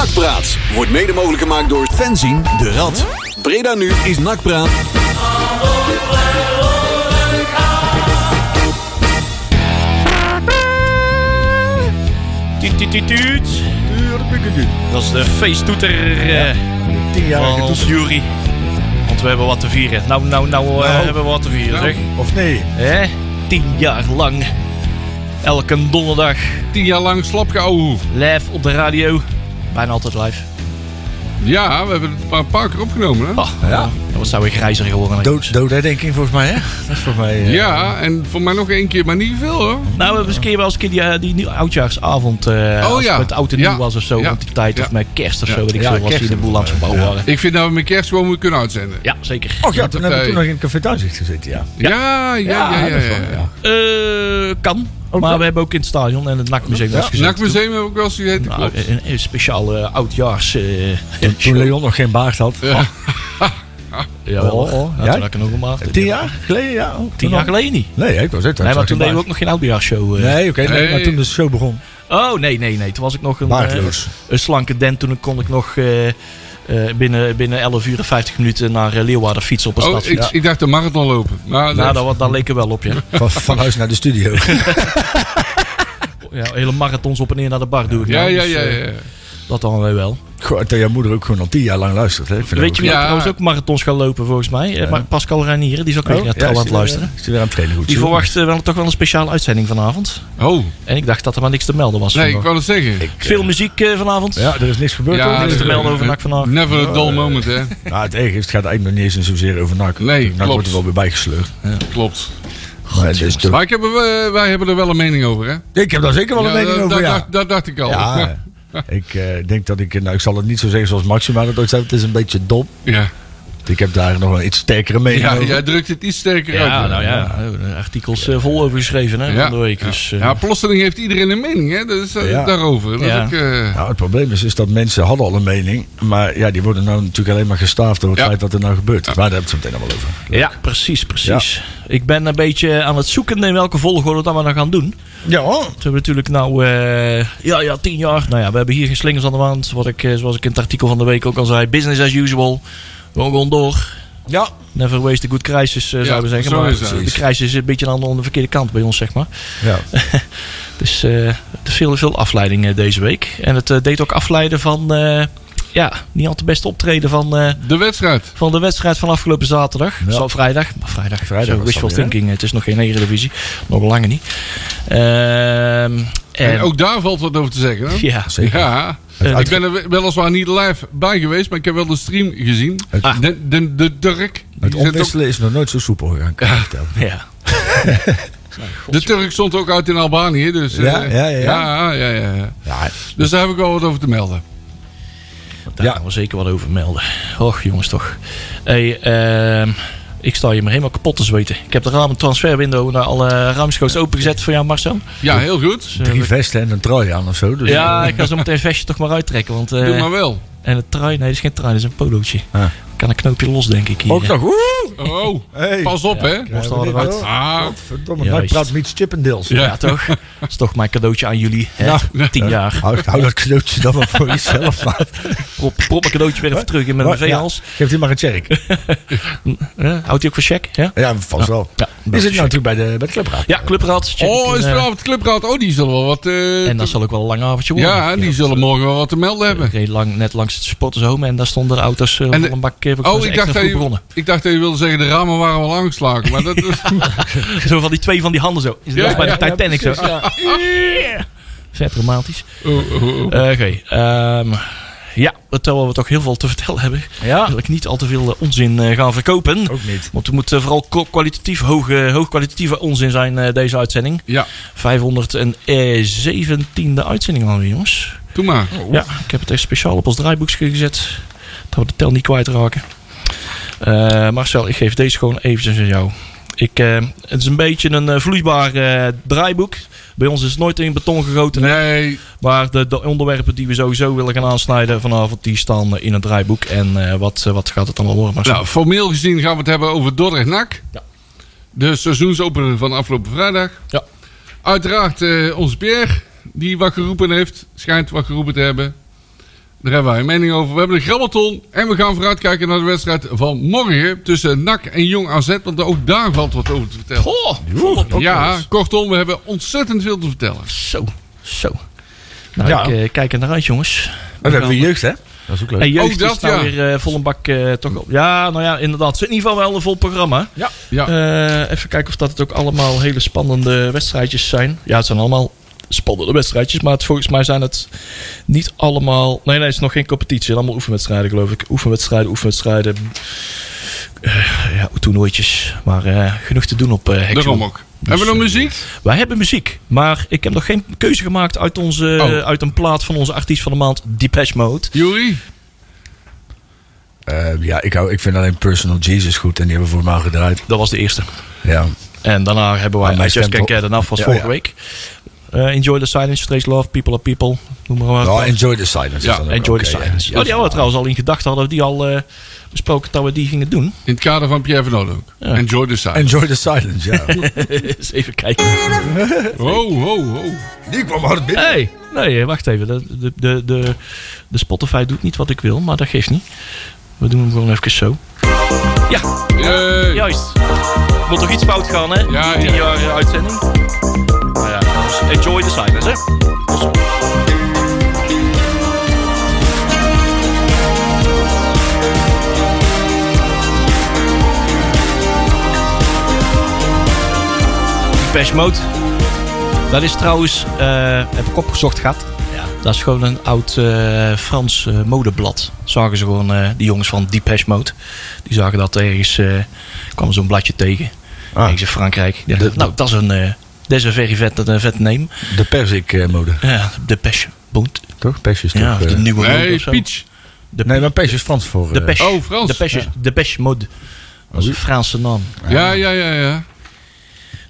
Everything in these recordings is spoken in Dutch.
Nakpraat wordt mede mogelijk gemaakt door Fenzin de Rad. Breda nu is Nakpraat. Dat is de feesttoeter eh, Tien jaar van jury. Want we hebben wat te vieren. Nou, nou, nou, eh, Nou. hebben we wat te vieren, zeg. Of nee? Hè? Tien jaar lang. Elke donderdag. Tien jaar lang slapgeouwe. Live op de radio. Bijna altijd live. Ja, we hebben het een paar, keer opgenomen. Hè? Oh, ja. Wat zou weer grijzer geworden. Dood, doodherdenking volgens mij, hè? Dat is volgens mij... eh, Ja, en voor mij nog één keer, maar niet veel hoor. Nou, we hebben eens een keer wel eens een keer die, eh, die nieuw- oudjaarsavond. eh als ja. het met oud en Ja. nieuw was of zo. Ja. Rond die tijd. Ja. Of met kerst of Ja. zo. Weet ik Ja, veel. Was die in de boel aan het verbouwen waren. Ik vind dat we met kerst gewoon moeten kunnen uitzenden. Ja, zeker. Och ja, toen hebben we toen nog in het café Thuiszicht gezeten, ja. Ja, ja, ja, ja. ja. Eh, kan. Ook maar we hebben ook in het stadion en het NAC-museum eens gezeten. NAC-museum heb ik wel eens Nou, een, een speciaal eh, oudjaars. eh Toen. Leon nog geen baard had. Ja. Oh, oh, ja, ja? toen had ik nog een maand. Tien jaar geleden, ja. Oh, Tien jaar geleden niet. Nee, ik was het. Nee, maar toen deden we ook nog geen oudjaarsshow. eh. Nee, oké, nee, Nee. maar toen de show begon. Oh, nee, nee, nee. Toen was ik nog een, een slanke den. Toen kon ik nog binnen, binnen 11 uur en 50 minuten naar eh, Leeuwarden fietsen op een Oh, ik, ik dacht de marathon lopen. Maar Nou, dat- dat, dat leek er wel op, ja. Van, van huis naar de studio. ja. Hele marathons op en neer naar de bar doe ik ja, nou, ja, dus, ja, eh, ja. Dat dan wel. Goh, dat jouw moeder ook gewoon al tien jaar lang luistert. Hè? Ik vind Weet dat je wie Ja. trouwens ook marathons gaan lopen volgens mij? Eh, maar Pascal Reinier, die is ook weer Oh, ja, aan het luisteren. eh, Is weer aan het trainen goed? Die zo? verwacht eh, wel toch wel een speciale uitzending vanavond. Oh, En ik dacht dat er maar niks te melden was. nee, ik wou het zeggen. Veel muziek eh, vanavond. Ja, er is niks gebeurd. Ja, hoor. niks te melden over NAC vandaag. Never a dull moment, hè. Nou, het erg is, het gaat eigenlijk nog niet eens zozeer over NAC. Nee, NAC klopt. wordt er wel weer bijgesleurd. Klopt. Maar ik heb wel- wij hebben er wel een mening over, hè. Ik heb daar zeker wel een Ja, mening dat, over, dat, ja. dacht, dat dacht ik al. Ik eh, denk dat ik, nou ik zal het niet zo zeggen zoals Maxima dat ooit zei, het is een beetje dom. Ja, Ik heb daar nog een iets sterkere mening ja over. jij drukt het iets sterker Ja, uit. nou ja, artikels eh, vol over geschreven hè, Ja. van de week. Dus, eh, Ja, plotseling heeft iedereen een mening, hè. Dat is eh, Ja. daarover. Dat Ja. eh, Nou, het probleem is, is dat mensen hadden al een mening, maar ja, die worden nou natuurlijk alleen maar gestaafd door het Ja. feit dat er nou gebeurt. Maar daar hebben we het zo meteen allemaal over. ja, precies, precies. Ik ben een beetje aan het zoeken in welke volgorde dat we dan gaan doen. Ja, hoor. We hebben natuurlijk nou, eh, ja, ja, tien jaar. Nou ja, we hebben hier geen slingers aan de wand. Wat ik, zoals ik in het artikel van de week ook al zei, business as usual. Gewoon gewoon door. Ja. Never waste a good crisis, eh, zouden we zeggen. zo Maar de crisis is een beetje aan de, aan de verkeerde kant bij ons, zeg maar. ja. Dus is veel, veel afleiding eh, deze week. En het deed ook afleiden van, ja, niet al te beste optreden van, de wedstrijd. van de wedstrijd van afgelopen zaterdag. Ja. Zo vrijdag. Maar vrijdag. Vrijdag Zo, wishful hè? thinking. Het is nog geen Eredivisie. Nog lange niet. Ehm, en, En ook daar valt wat over te zeggen, hè. ja, Zeker. Ja, ik ben er weliswaar niet live bij geweest, maar ik heb wel de stream gezien. Ah. De, de, de Turk. Het ook- is nog nooit zo soepel gegaan, kan ik je vertellen. ja. de Turk stond ook uit in Albanië. Dus, eh, Ja, ja, ja, ja. ja, ja, ja, ja. Ja, Dus daar heb ik wel wat over te melden. Daar Ja. gaan we zeker wat over melden. Och, jongens toch. Hey, ehm, ik sta hier maar helemaal kapot te zweten. Ik heb de raam transferwindow naar alle ruimschoots opengezet voor jou, Marcel. Ja, heel goed. Dus, eh, drie vesten en een trui aan of zo. Dus, ja, ik ga zo meteen een vestje toch maar uittrekken. Want, eh, Doe maar wel. En het trui, nee, dat is geen trui, dat is een polootje. Ah. Kan een knoopje los, denk ik. Hier. Ook nog. Woe! Oh, Hey. pas op, hè. Borst al eruit. Ah, Verdomme, praat meets Chippendales. Ja. Ja, toch? Dat is toch mijn cadeautje aan jullie. Hè? Ja. Tien jaar. Hou, hou dat cadeautje dan maar voor jezelf, maat. Prop, prop mijn cadeautje weer even terug in mijn Ja, V-hals. Geef die maar een check. Houdt hij ook voor check? Ja, Ja, vast wel. ja, Die zit nou natuurlijk bij de, bij de clubraad. ja clubraad. Oh, ik, is eh, vanavond clubraad. Oh, die zullen wel wat... eh, En dat zal ook wel een lang avondje worden. ja, die zullen morgen wel wat te melden Ik hebben. reed lang, net langs het supporters home en daar stonden de auto's uh, En een bak uh, Oh, ik dacht, dat je, begonnen. ik dacht dat je wilde zeggen, de ramen waren wel aangeslagen. Maar dat is... Zo van die twee van die handen zo. Is Ja, dat bij de ja, ja, Titanic precies, zo. Yeah. Vet romantisch. Oh, oh, oh. Eh, Oké. Ja, terwijl we toch heel veel te vertellen hebben. Ja. Wil ik niet al te veel eh, onzin eh, gaan verkopen. Ook niet. Want er moet eh, vooral kwalitatief hoge, hoogkwalitatieve onzin zijn deze uitzending. Ja, 517e uitzending alweer, jongens. doe maar. Ja, ik heb het echt speciaal op ons draaiboekje gezet. Dat we de tel niet kwijtraken. Marcel, ik geef deze gewoon eventjes aan jou. Ik, het is een beetje een vloeibaar eh, draaiboek. Bij ons is het nooit in beton gegoten. Nee, Maar de, de onderwerpen die we sowieso willen gaan aansnijden vanavond, die staan in het draaiboek. En eh, wat, eh, wat gaat het allemaal worden, Marcel? nou, formeel gezien gaan we het hebben over Dordrecht NAC. Ja. De seizoensopener van afgelopen vrijdag. Ja. Uiteraard eh, onze Pierre, die wat geroepen heeft. Schijnt wat geroepen te hebben. Daar hebben wij een mening over. We hebben een grabbelton. En we gaan vooruitkijken naar de wedstrijd van morgen. Tussen NAC en Jong AZ. Want ook daar valt wat over te vertellen. Goh, ja, kortom, we hebben ontzettend veel te vertellen. Zo, zo. Nou, Ja. ik eh, kijk er naar uit, jongens. Oh, we hebben weer jeugd, hè? Dat is ook leuk. En jeugd Ook dat, is nou ja. weer eh, vol een bak eh, toch op. Ja, nou ja, inderdaad. Het is in ieder geval wel een vol programma. Ja, Eh, even kijken of dat het ook allemaal hele spannende wedstrijdjes zijn. Ja, het zijn allemaal spannende wedstrijdjes. Maar het, volgens mij zijn het niet allemaal... Nee, nee, het is nog geen competitie. Allemaal oefenwedstrijden, geloof ik. Oefenwedstrijden, oefenwedstrijden. Eh, ja, toernooitjes. Maar eh, genoeg te doen op eh Hexel. daarom ook. hebben we nog muziek? Wij hebben muziek, maar ik heb nog geen keuze gemaakt uit, onze, Oh. uit een plaat van onze artiest van de maand, Depeche Mode. Jury? Eh, ja, ik, hou, ik vind alleen Personal Jesus goed en die hebben we voor mij gedraaid. Dat was de eerste. Ja. En daarna hebben wij I Just Can't Get Enough was Ja, vorige ja. week. Eh, enjoy the silence, Trace Love, People are People. Noem maar wat. Ja, enjoy the silence. Ja, enjoy the ja. silence. Oh, die hadden we trouwens al in gedachten, hadden we die al eh, besproken dat we die gingen doen. In het kader van Pierre van ook. Ja. Enjoy the silence. Enjoy the silence, ja. Eens even kijken. Ho, ho, ho. die kwam hard binnen. hey, nee, wacht even. De, de, de, de, de Spotify doet niet wat ik wil, maar dat geeft niet. We doen hem gewoon even zo. Ja, Yay. Juist. Moet toch iets fout gaan, hè? Ja, Tien ja. jaar eh, uitzending. Hè? Depeche Mode. Dat is trouwens, eh, heb ik opgezocht gehad. Dat is gewoon een oud eh, Frans eh, modeblad. Zagen ze gewoon, eh, die jongens van Depeche Mode. Die zagen dat ergens, eh kwam zo'n bladje tegen. Ah. Ergens in Frankrijk. De- nou, dat is een, eh dat is een very vet, een vet name. De persik eh, mode, Ja, Depeche Mode. toch? Pers is toch... Ja, of de eh, nieuwe mode Nee, zo. Peach. De, nee, maar pers is Frans voor... eh, Depeche. Oh, Frans. Depeche, Ja. Depeche Mode. Dat is een Franse naam. Ja, ja, ja, ja.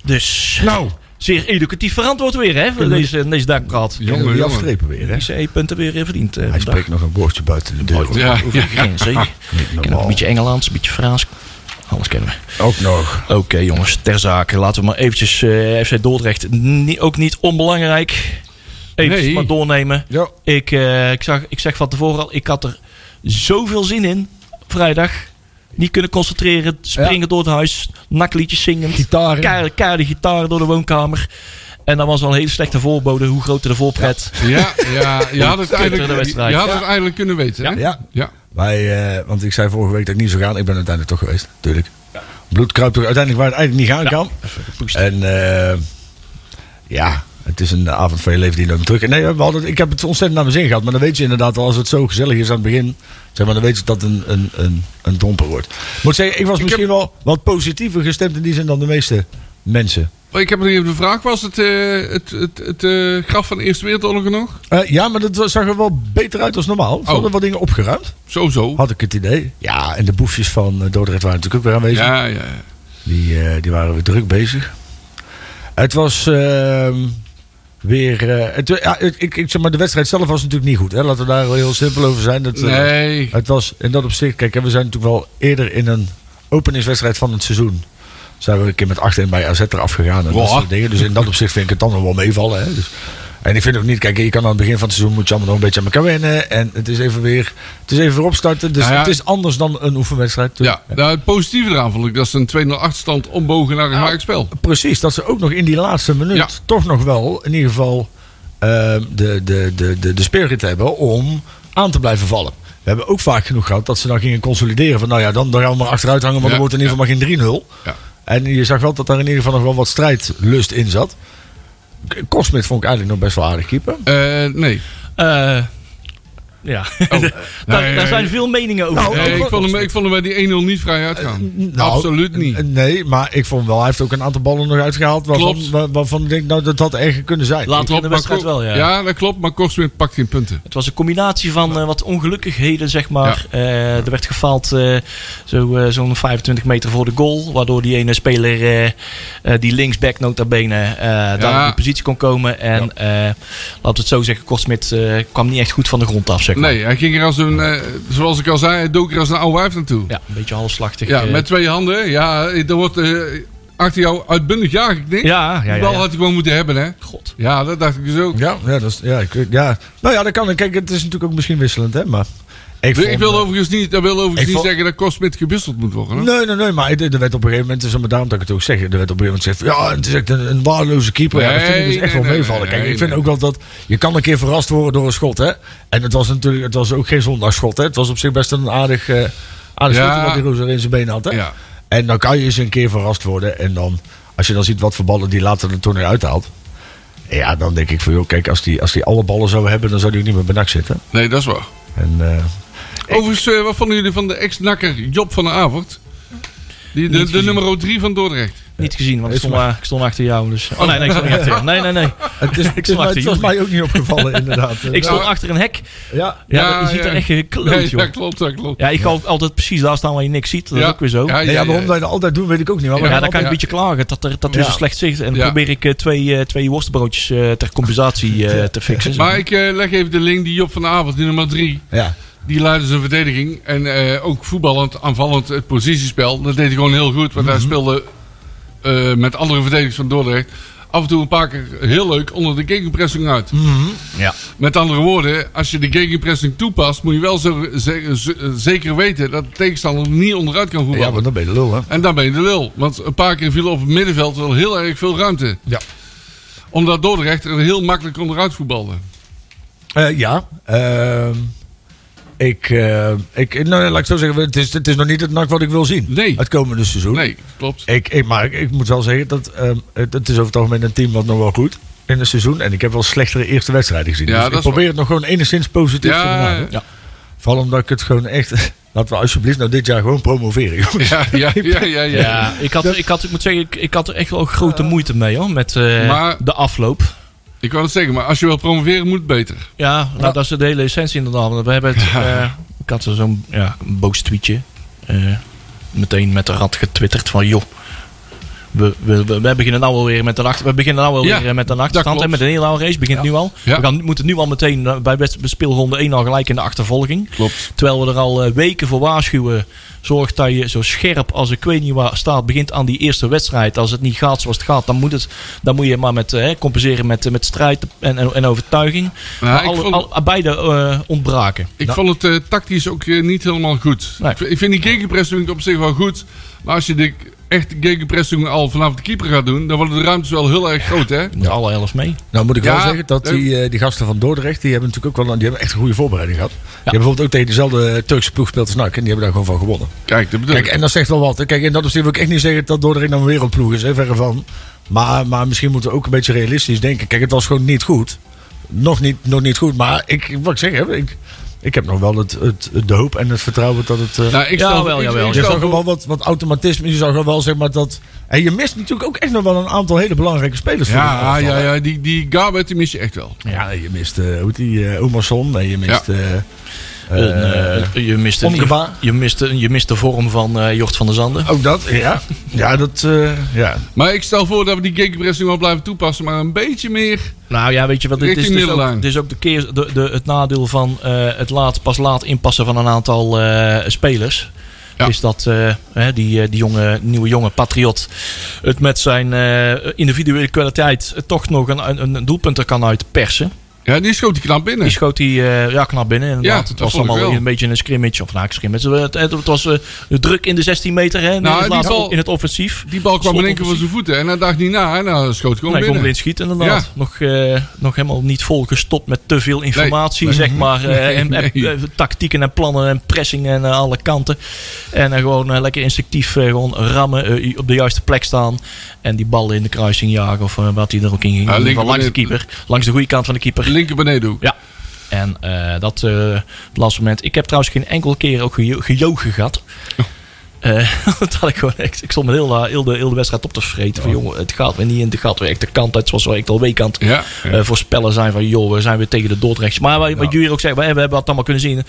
Dus, Nou, zeer educatief verantwoord weer, hè? Voor deze, deze dakpraat. jongen, Jongen, die afstrepen weer, hè? Deze E-punten weer eh, verdiend. eh, Hij spreekt nog een woordje buiten de deur. Ja, Over ja, de ken ook normaal. een beetje Engelands, een beetje Frans. Alles kennen we. Ook nog. Oké jongens, ter zake. Laten we maar eventjes eh, FC Dordrecht, ni- ook niet onbelangrijk, eventjes Nee. maar doornemen. Ja. Ik, eh, ik, zag, ik zeg van tevoren al, ik had er zoveel zin in, vrijdag. Niet kunnen concentreren, springen door het huis, nakliedjes zingen, Gitaren. keiharde gitaar door de woonkamer. En dat was al een hele slechte voorbode, hoe groter de voorpret. Ja, ja, je had het eigenlijk, je had het Ja. eigenlijk kunnen weten. Hè? Ja. Ja. Wij, eh, want ik zei vorige week dat ik niet zou gaan. Ik ben uiteindelijk toch geweest, natuurlijk. Bloed kruipt toch uiteindelijk waar het eigenlijk niet gaan kan. En eh, ja, het is een avond van je leven die nooit meer terug. Nee, we hadden, ik heb het ontzettend naar mijn zin gehad. Maar dan weet je inderdaad wel, als het zo gezellig is aan het begin. Zeg maar, dan weet je dat het een, een, een, een domper wordt. Ik moet zeggen, ik was misschien wel wat positiever gestemd in die zin dan de meeste mensen. Ik heb nog even de vraag. Was het eh, het, het, het eh, graf van de Eerste Wereldoorlog er nog? Eh, ja, maar dat zag er wel beter uit dan normaal. Ze hadden wat dingen opgeruimd, Sowieso. had ik het idee. Ja, en de boefjes van Dordrecht waren natuurlijk ook weer aanwezig. Ja, ja. Die, die waren weer druk bezig. Het was ehm, weer. het, ja, ik, ik, zeg maar, de wedstrijd zelf was natuurlijk niet goed. Hè? Laten we daar heel simpel over zijn. Dat, Nee. het was in dat opzicht. Kijk, we zijn natuurlijk wel eerder in een openingswedstrijd van het seizoen. Zijn we een keer met 8-1 bij AZ eraf gegaan. En dat soort dingen. Dus in dat opzicht vind ik het dan nog wel meevallen. Hè? Dus, en ik vind ook niet, kijk, je kan aan het begin van het seizoen moet je allemaal nog een beetje aan elkaar wennen. En het is even weer, het is even weer opstarten. Dus Nou ja. het is anders dan een oefenwedstrijd. Ja, nou, het positieve eraan vond ik dat ze een 2-0 achterstand ombogen naar een Nou, gelijk spel. Precies, dat ze ook nog in die laatste minuut Ja. toch nog wel in ieder geval eh, de, de, de, de, de spirit hebben om aan te blijven vallen. We hebben ook vaak genoeg gehad dat ze dan gingen consolideren van nou ja, dan, dan gaan we maar achteruit hangen, want dan wordt in ieder geval maar geen 3-0. Ja. En je zag wel dat daar in ieder geval nog wel wat strijdlust in zat. Kosmit vond ik eigenlijk nog best wel aardig keeper. Eh, nee. Eh, ja, daar, Nee, daar zijn veel meningen over. Nou, Nee, ik, vond hem, ik vond hem bij die 1-0 niet vrij uitgaan. Nou, Absoluut niet. eh, Nee, maar ik vond wel, hij heeft ook een aantal ballen nog uitgehaald waarvan, waarvan ik denk, nou dat had erger kunnen zijn. Later in de wedstrijd wel, ja. Ja, dat klopt, maar Korswin pakt geen punten. Het was een combinatie van eh, wat ongelukkigheden, zeg maar. Eh, er werd gefaald eh, zo, eh, zo'n 25 meter voor de goal. Waardoor die ene speler, eh, eh, die linksback nota bene, eh daar op de positie kon komen. En eh, laten we het zo zeggen, Kortsmit eh kwam niet echt goed van de grond af, zeg maar. Nee, hij ging er als een, eh, zoals ik al zei, hij dook er als een oude wijf naartoe. Ja, een beetje halfslachtig. Ja, eh, met twee handen. Ja, er wordt, eh, achter jou uitbundig jagen. Ja, ja, Die ja. bal ja. had hij gewoon moeten hebben, hè? God. Ja, dat dacht ik dus ook. Ja, ja, dat is, ja, ik, ja. Nou ja, dat kan. Kijk, het is natuurlijk ook misschien wisselend, hè. Maar ik, Ik, vond, wil overigens niet, dat wil overigens niet vond- zeggen dat Kostmit gewisseld moet worden. Nee, nee, nee, maar er er werd op een gegeven moment, dus daarom dat ik het ook zeg, er werd op een gegeven moment gezegd, ja, het is echt een, een waardeloze keeper. ja, dat vind ik dus echt nee, wel meevallen. Kijk, ik vind ook wel dat, je kan een keer verrast worden door een schot, hè. En het was natuurlijk, het was ook geen zondagschot, hè. Het was op zich best een aardig, eh aardig Ja. schot wat die Rozer in zijn benen had, hè. Ja. En dan kan je eens een keer verrast worden. En dan, als je dan ziet wat voor ballen die later de toernooi uithaalt. Ja, dan denk ik van, joh, kijk, als die, als die alle ballen zou hebben, dan zou die ook niet meer bij NAC zitten. Nee, dat is waar. En, eh, Overigens, eh, wat vonden jullie van de ex-nakker Job van de Avond? Die, de, de nummer 3 van Dordrecht. Niet gezien, want ik stond, maar- maar- ik stond achter jou. Dus. Oh nee, nee, ik stond niet achter jou. Nee, nee, nee. het, is, het, is stond achter het was mij ook niet opgevallen, inderdaad. Ik stond Nou, achter een hek. ja, Ja, je ziet er echt gekloot, joh. ja, klopt, dat klopt. Ja, ik ga altijd precies daar staan waar je niks ziet. Dat is ook weer zo. Ja, ja, waarom wij dat altijd doen, weet ik ook niet. Maar Ja, dan kan ik een beetje klagen dat, er, dat zo slecht zicht. En dan Ja. probeer ik eh, twee, eh, twee worstenbroodjes eh, ter compensatie te fixen. Maar ik leg even de link. Die Job van de Avond, die nummer 3. Ja. Die leidde zijn verdediging. En eh, ook voetballend, aanvallend, het positiespel. Dat deed hij gewoon heel goed. Want hij speelde eh, met andere verdedigers van Dordrecht. Af en toe een paar keer heel leuk onder de gegenpressing uit. ja. Met andere woorden, als je de gegenpressing toepast, moet je wel zo, ze- ze- zeker weten dat de tegenstander niet onderuit kan voetballen. ja, maar dan ben je de lul, hè. En dan ben je de lul. Want een paar keer viel op het middenveld wel heel erg veel ruimte. Ja. Omdat Dordrecht er heel makkelijk onderuit voetbalde. Eh, ja. ehm, ik, eh, ik, nou, laat ik zo zeggen, het is, het is nog niet het nak wat ik wil zien. Nee. Het komende seizoen. Nee, klopt. Ik, ik, maar ik, ik moet wel zeggen, dat, ehm, het, het is over het algemeen een team wat nog wel goed in het seizoen. En ik heb wel slechtere eerste wedstrijden gezien. Ja, dus dat ik probeer het nog gewoon enigszins positief te Ja, benaderen. ja. Vooral omdat ik het gewoon echt... Laten we alsjeblieft nou dit jaar gewoon promoveren. jongens. Ja, ja, ja, ja. ja. Ja, ik, had, ik, had, ik moet zeggen, ik, ik had er echt wel grote moeite mee hoor, met eh, Maar- de afloop. Ik wou het zeggen, maar als je wil promoveren, moet het beter. Ja, nou, dat is de hele essentie inderdaad. We hebben het, eh, ik had zo'n ja, boos tweetje. eh, meteen met de rat getwitterd van joh. We, we, we, we beginnen nou alweer met een achter, we beginnen nou alweer Ja, eh, met een achterstand. En met een hele oude race begint nu al. Ja. We gaan, moeten nu al meteen bij speelronde 1 al gelijk in de achtervolging. Klopt. Terwijl we er al weken voor waarschuwen. Zorg dat je zo scherp als ik weet niet waar staat. Begint aan die eerste wedstrijd. Als het niet gaat zoals het gaat. Dan moet, het, dan moet je maar met, eh, compenseren met, met strijd en, en, en overtuiging. Nou, maar ik alle- vond- al- beide eh, ontbraken. Ik vond het eh, tactisch ook niet helemaal goed. Nee. Ik vind- die gegenpressing op zich wel goed. Maar als je de echte gegenpressing al vanaf de keeper gaat doen, dan worden de ruimtes wel heel erg groot, hè? Met alle elf mee. Nou moet ik wel zeggen dat die, eh, die gasten van Dordrecht, die hebben natuurlijk ook wel die hebben echt een goede voorbereiding gehad. Die hebben bijvoorbeeld ook tegen dezelfde Turkse ploeg gespeeld als NAC en die hebben daar gewoon van gewonnen. Kijk, dat bedoel Kijk, ik. en dat zegt wel wat. hè. Kijk, en dat is wil ik echt niet zeggen dat Dordrecht nou een wereldploeg is, hè, verre van. Maar, maar misschien moeten we ook een beetje realistisch denken. Kijk, het was gewoon niet goed. Nog niet, nog niet goed, maar ik, wat ik zeg, hè, ik, ik heb nog wel het, het, de hoop en het vertrouwen dat het... eh, Nou, ik Ja, stel, wel, jawel. ik je zag wel wat, wat automatisme. Je zag wel zeg maar dat. En je mist natuurlijk ook echt nog wel een aantal hele belangrijke spelers. Ja, ja, hè. ja, die, die Garbet die mis je echt wel. Ja, je mist uh, hoe heet die uh, Omerson en je mist. Ja. Eh, Een, eh, je, mist een, je, je, mist, een- je mist de vorm van eh Jort van der Zanden. ook dat, ja. Ja, dat. eh, ja. Maar ik stel voor dat we die gegenpressing wel blijven toepassen, maar een beetje meer. Nou ja, weet je wat, dit is, dus ook, dit is ook de keer, de, de, het nadeel van eh, het laat, pas laat inpassen van een aantal eh, spelers. Ja. Is dat eh, hè, die, die jonge, nieuwe jonge patriot het met zijn eh, individuele kwaliteit toch nog een, een, een doelpunt er kan uitpersen. Ja, die schoot die knap binnen. Die schoot hij eh, ja, knap binnen. Inderdaad. Ja, het dat was allemaal een beetje een scrimmage. Of nou, een scrimmage. Het, het, het was eh, druk in de 16 meter. Hè, Nou, in, het die laatste- bal- in het offensief. Die bal kwam in één keer van zijn voeten en hij dacht niet na en dan schoot hij gewoon Nee, kon binnen. erin schieten inderdaad. Ja. Nog, eh, nog helemaal niet volgestopt met te veel informatie, Nee. zeg maar. en, en, tactieken en plannen en pressing en alle kanten. En gewoon lekker instinctief gewoon rammen, op de juiste plek staan. En die ballen in de kruising jagen of wat hij er ook in ging. Langs de keeper. Langs de goede kant van de keeper. Linker beneden ook. Ja. En eh, dat eh het laatste moment. Ik heb trouwens geen enkele keer ook gejo- gejogen gehad. Eh, dat had ik gewoon echt. Ik stond me heel, heel, de, heel de wedstrijd op te vreten. Van jongen, het gaat weer niet in. Gaat weer echt de kant uit. Zoals we echt al weekend Ja. ja. voorspellen zijn van joh, we zijn weer tegen de Dordrechts. Maar wat, wat jullie ook zeggen, we, hebben het allemaal kunnen zien.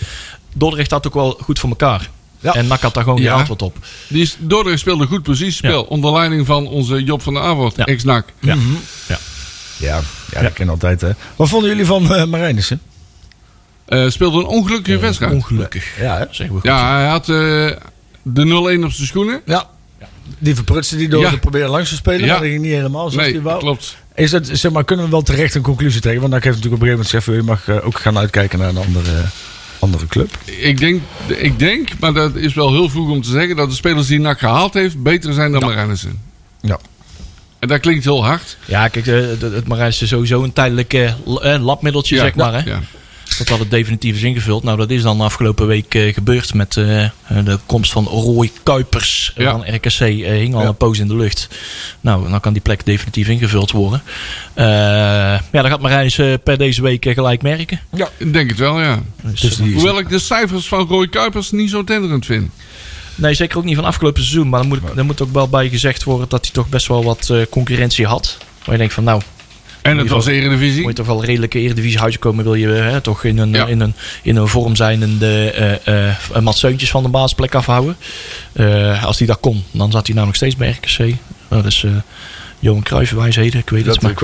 Dordrecht had ook wel goed voor elkaar. Ja. En NAC had daar gewoon Ja. geen antwoord op. Die is, Dordrecht speelde goed positiespel. Ja. Onder leiding van onze Job van der Avond, Ja. ex-NAC. Ja. Ja, ja, dat ken altijd. Hè. Wat vonden jullie van uh, Marijnissen? Eh, speelde een ongelukkige wedstrijd. Ongelukkig. Ja, hè? Zeggen we goed. Ja, hij had eh, de 0-1 op zijn schoenen. Ja. Die verprutste die door Ja. te proberen langs te spelen. Ja. Maar dat ging niet helemaal zoals Nee, die wou. klopt. Is dat, zeg maar, kunnen we wel terecht een conclusie trekken? Want dan heeft natuurlijk op een gegeven moment gezegd... je mag eh, ook gaan uitkijken naar een andere, andere club. Ik denk, ik denk, maar dat is wel heel vroeg om te zeggen... dat de spelers die NAC gehaald heeft beter zijn dan Marijnissen. Ja. En dat klinkt heel hard. Ja, kijk, eh, het, Marijs is sowieso een tijdelijk eh, eh, labmiddeltje, Ja, zeg maar. Hè? Ja. Dat had het definitief is ingevuld. Nou, dat is dan afgelopen week gebeurd met eh, de komst van Roy Kuipers Ja. van RKC. hing al Ja. een poos in de lucht. Nou, dan kan die plek definitief ingevuld worden. Eh, ja, dat gaat Marijs per deze week gelijk merken. Ik denk het wel, ja. Dus, die Hoewel ik de cijfers van Roy Kuipers niet zo tenderend vind. Nee, zeker ook niet van afgelopen seizoen. Maar er moet, er moet ook wel bij gezegd worden dat hij toch best wel wat eh, concurrentie had. Waar je denkt van nou, En het was Eredivisie. moet je toch wel redelijke eredivisie huis komen. Wil je eh, hè, toch in een, Ja. in, een, in een vorm zijn en de eh eh Mats Seuntjes van de basisplek afhouden. Als hij dat kon, dan zat hij nou nog steeds bij RKC. Nou, dat is eh, Johan Cruijff wijsheden, ik weet het. Maar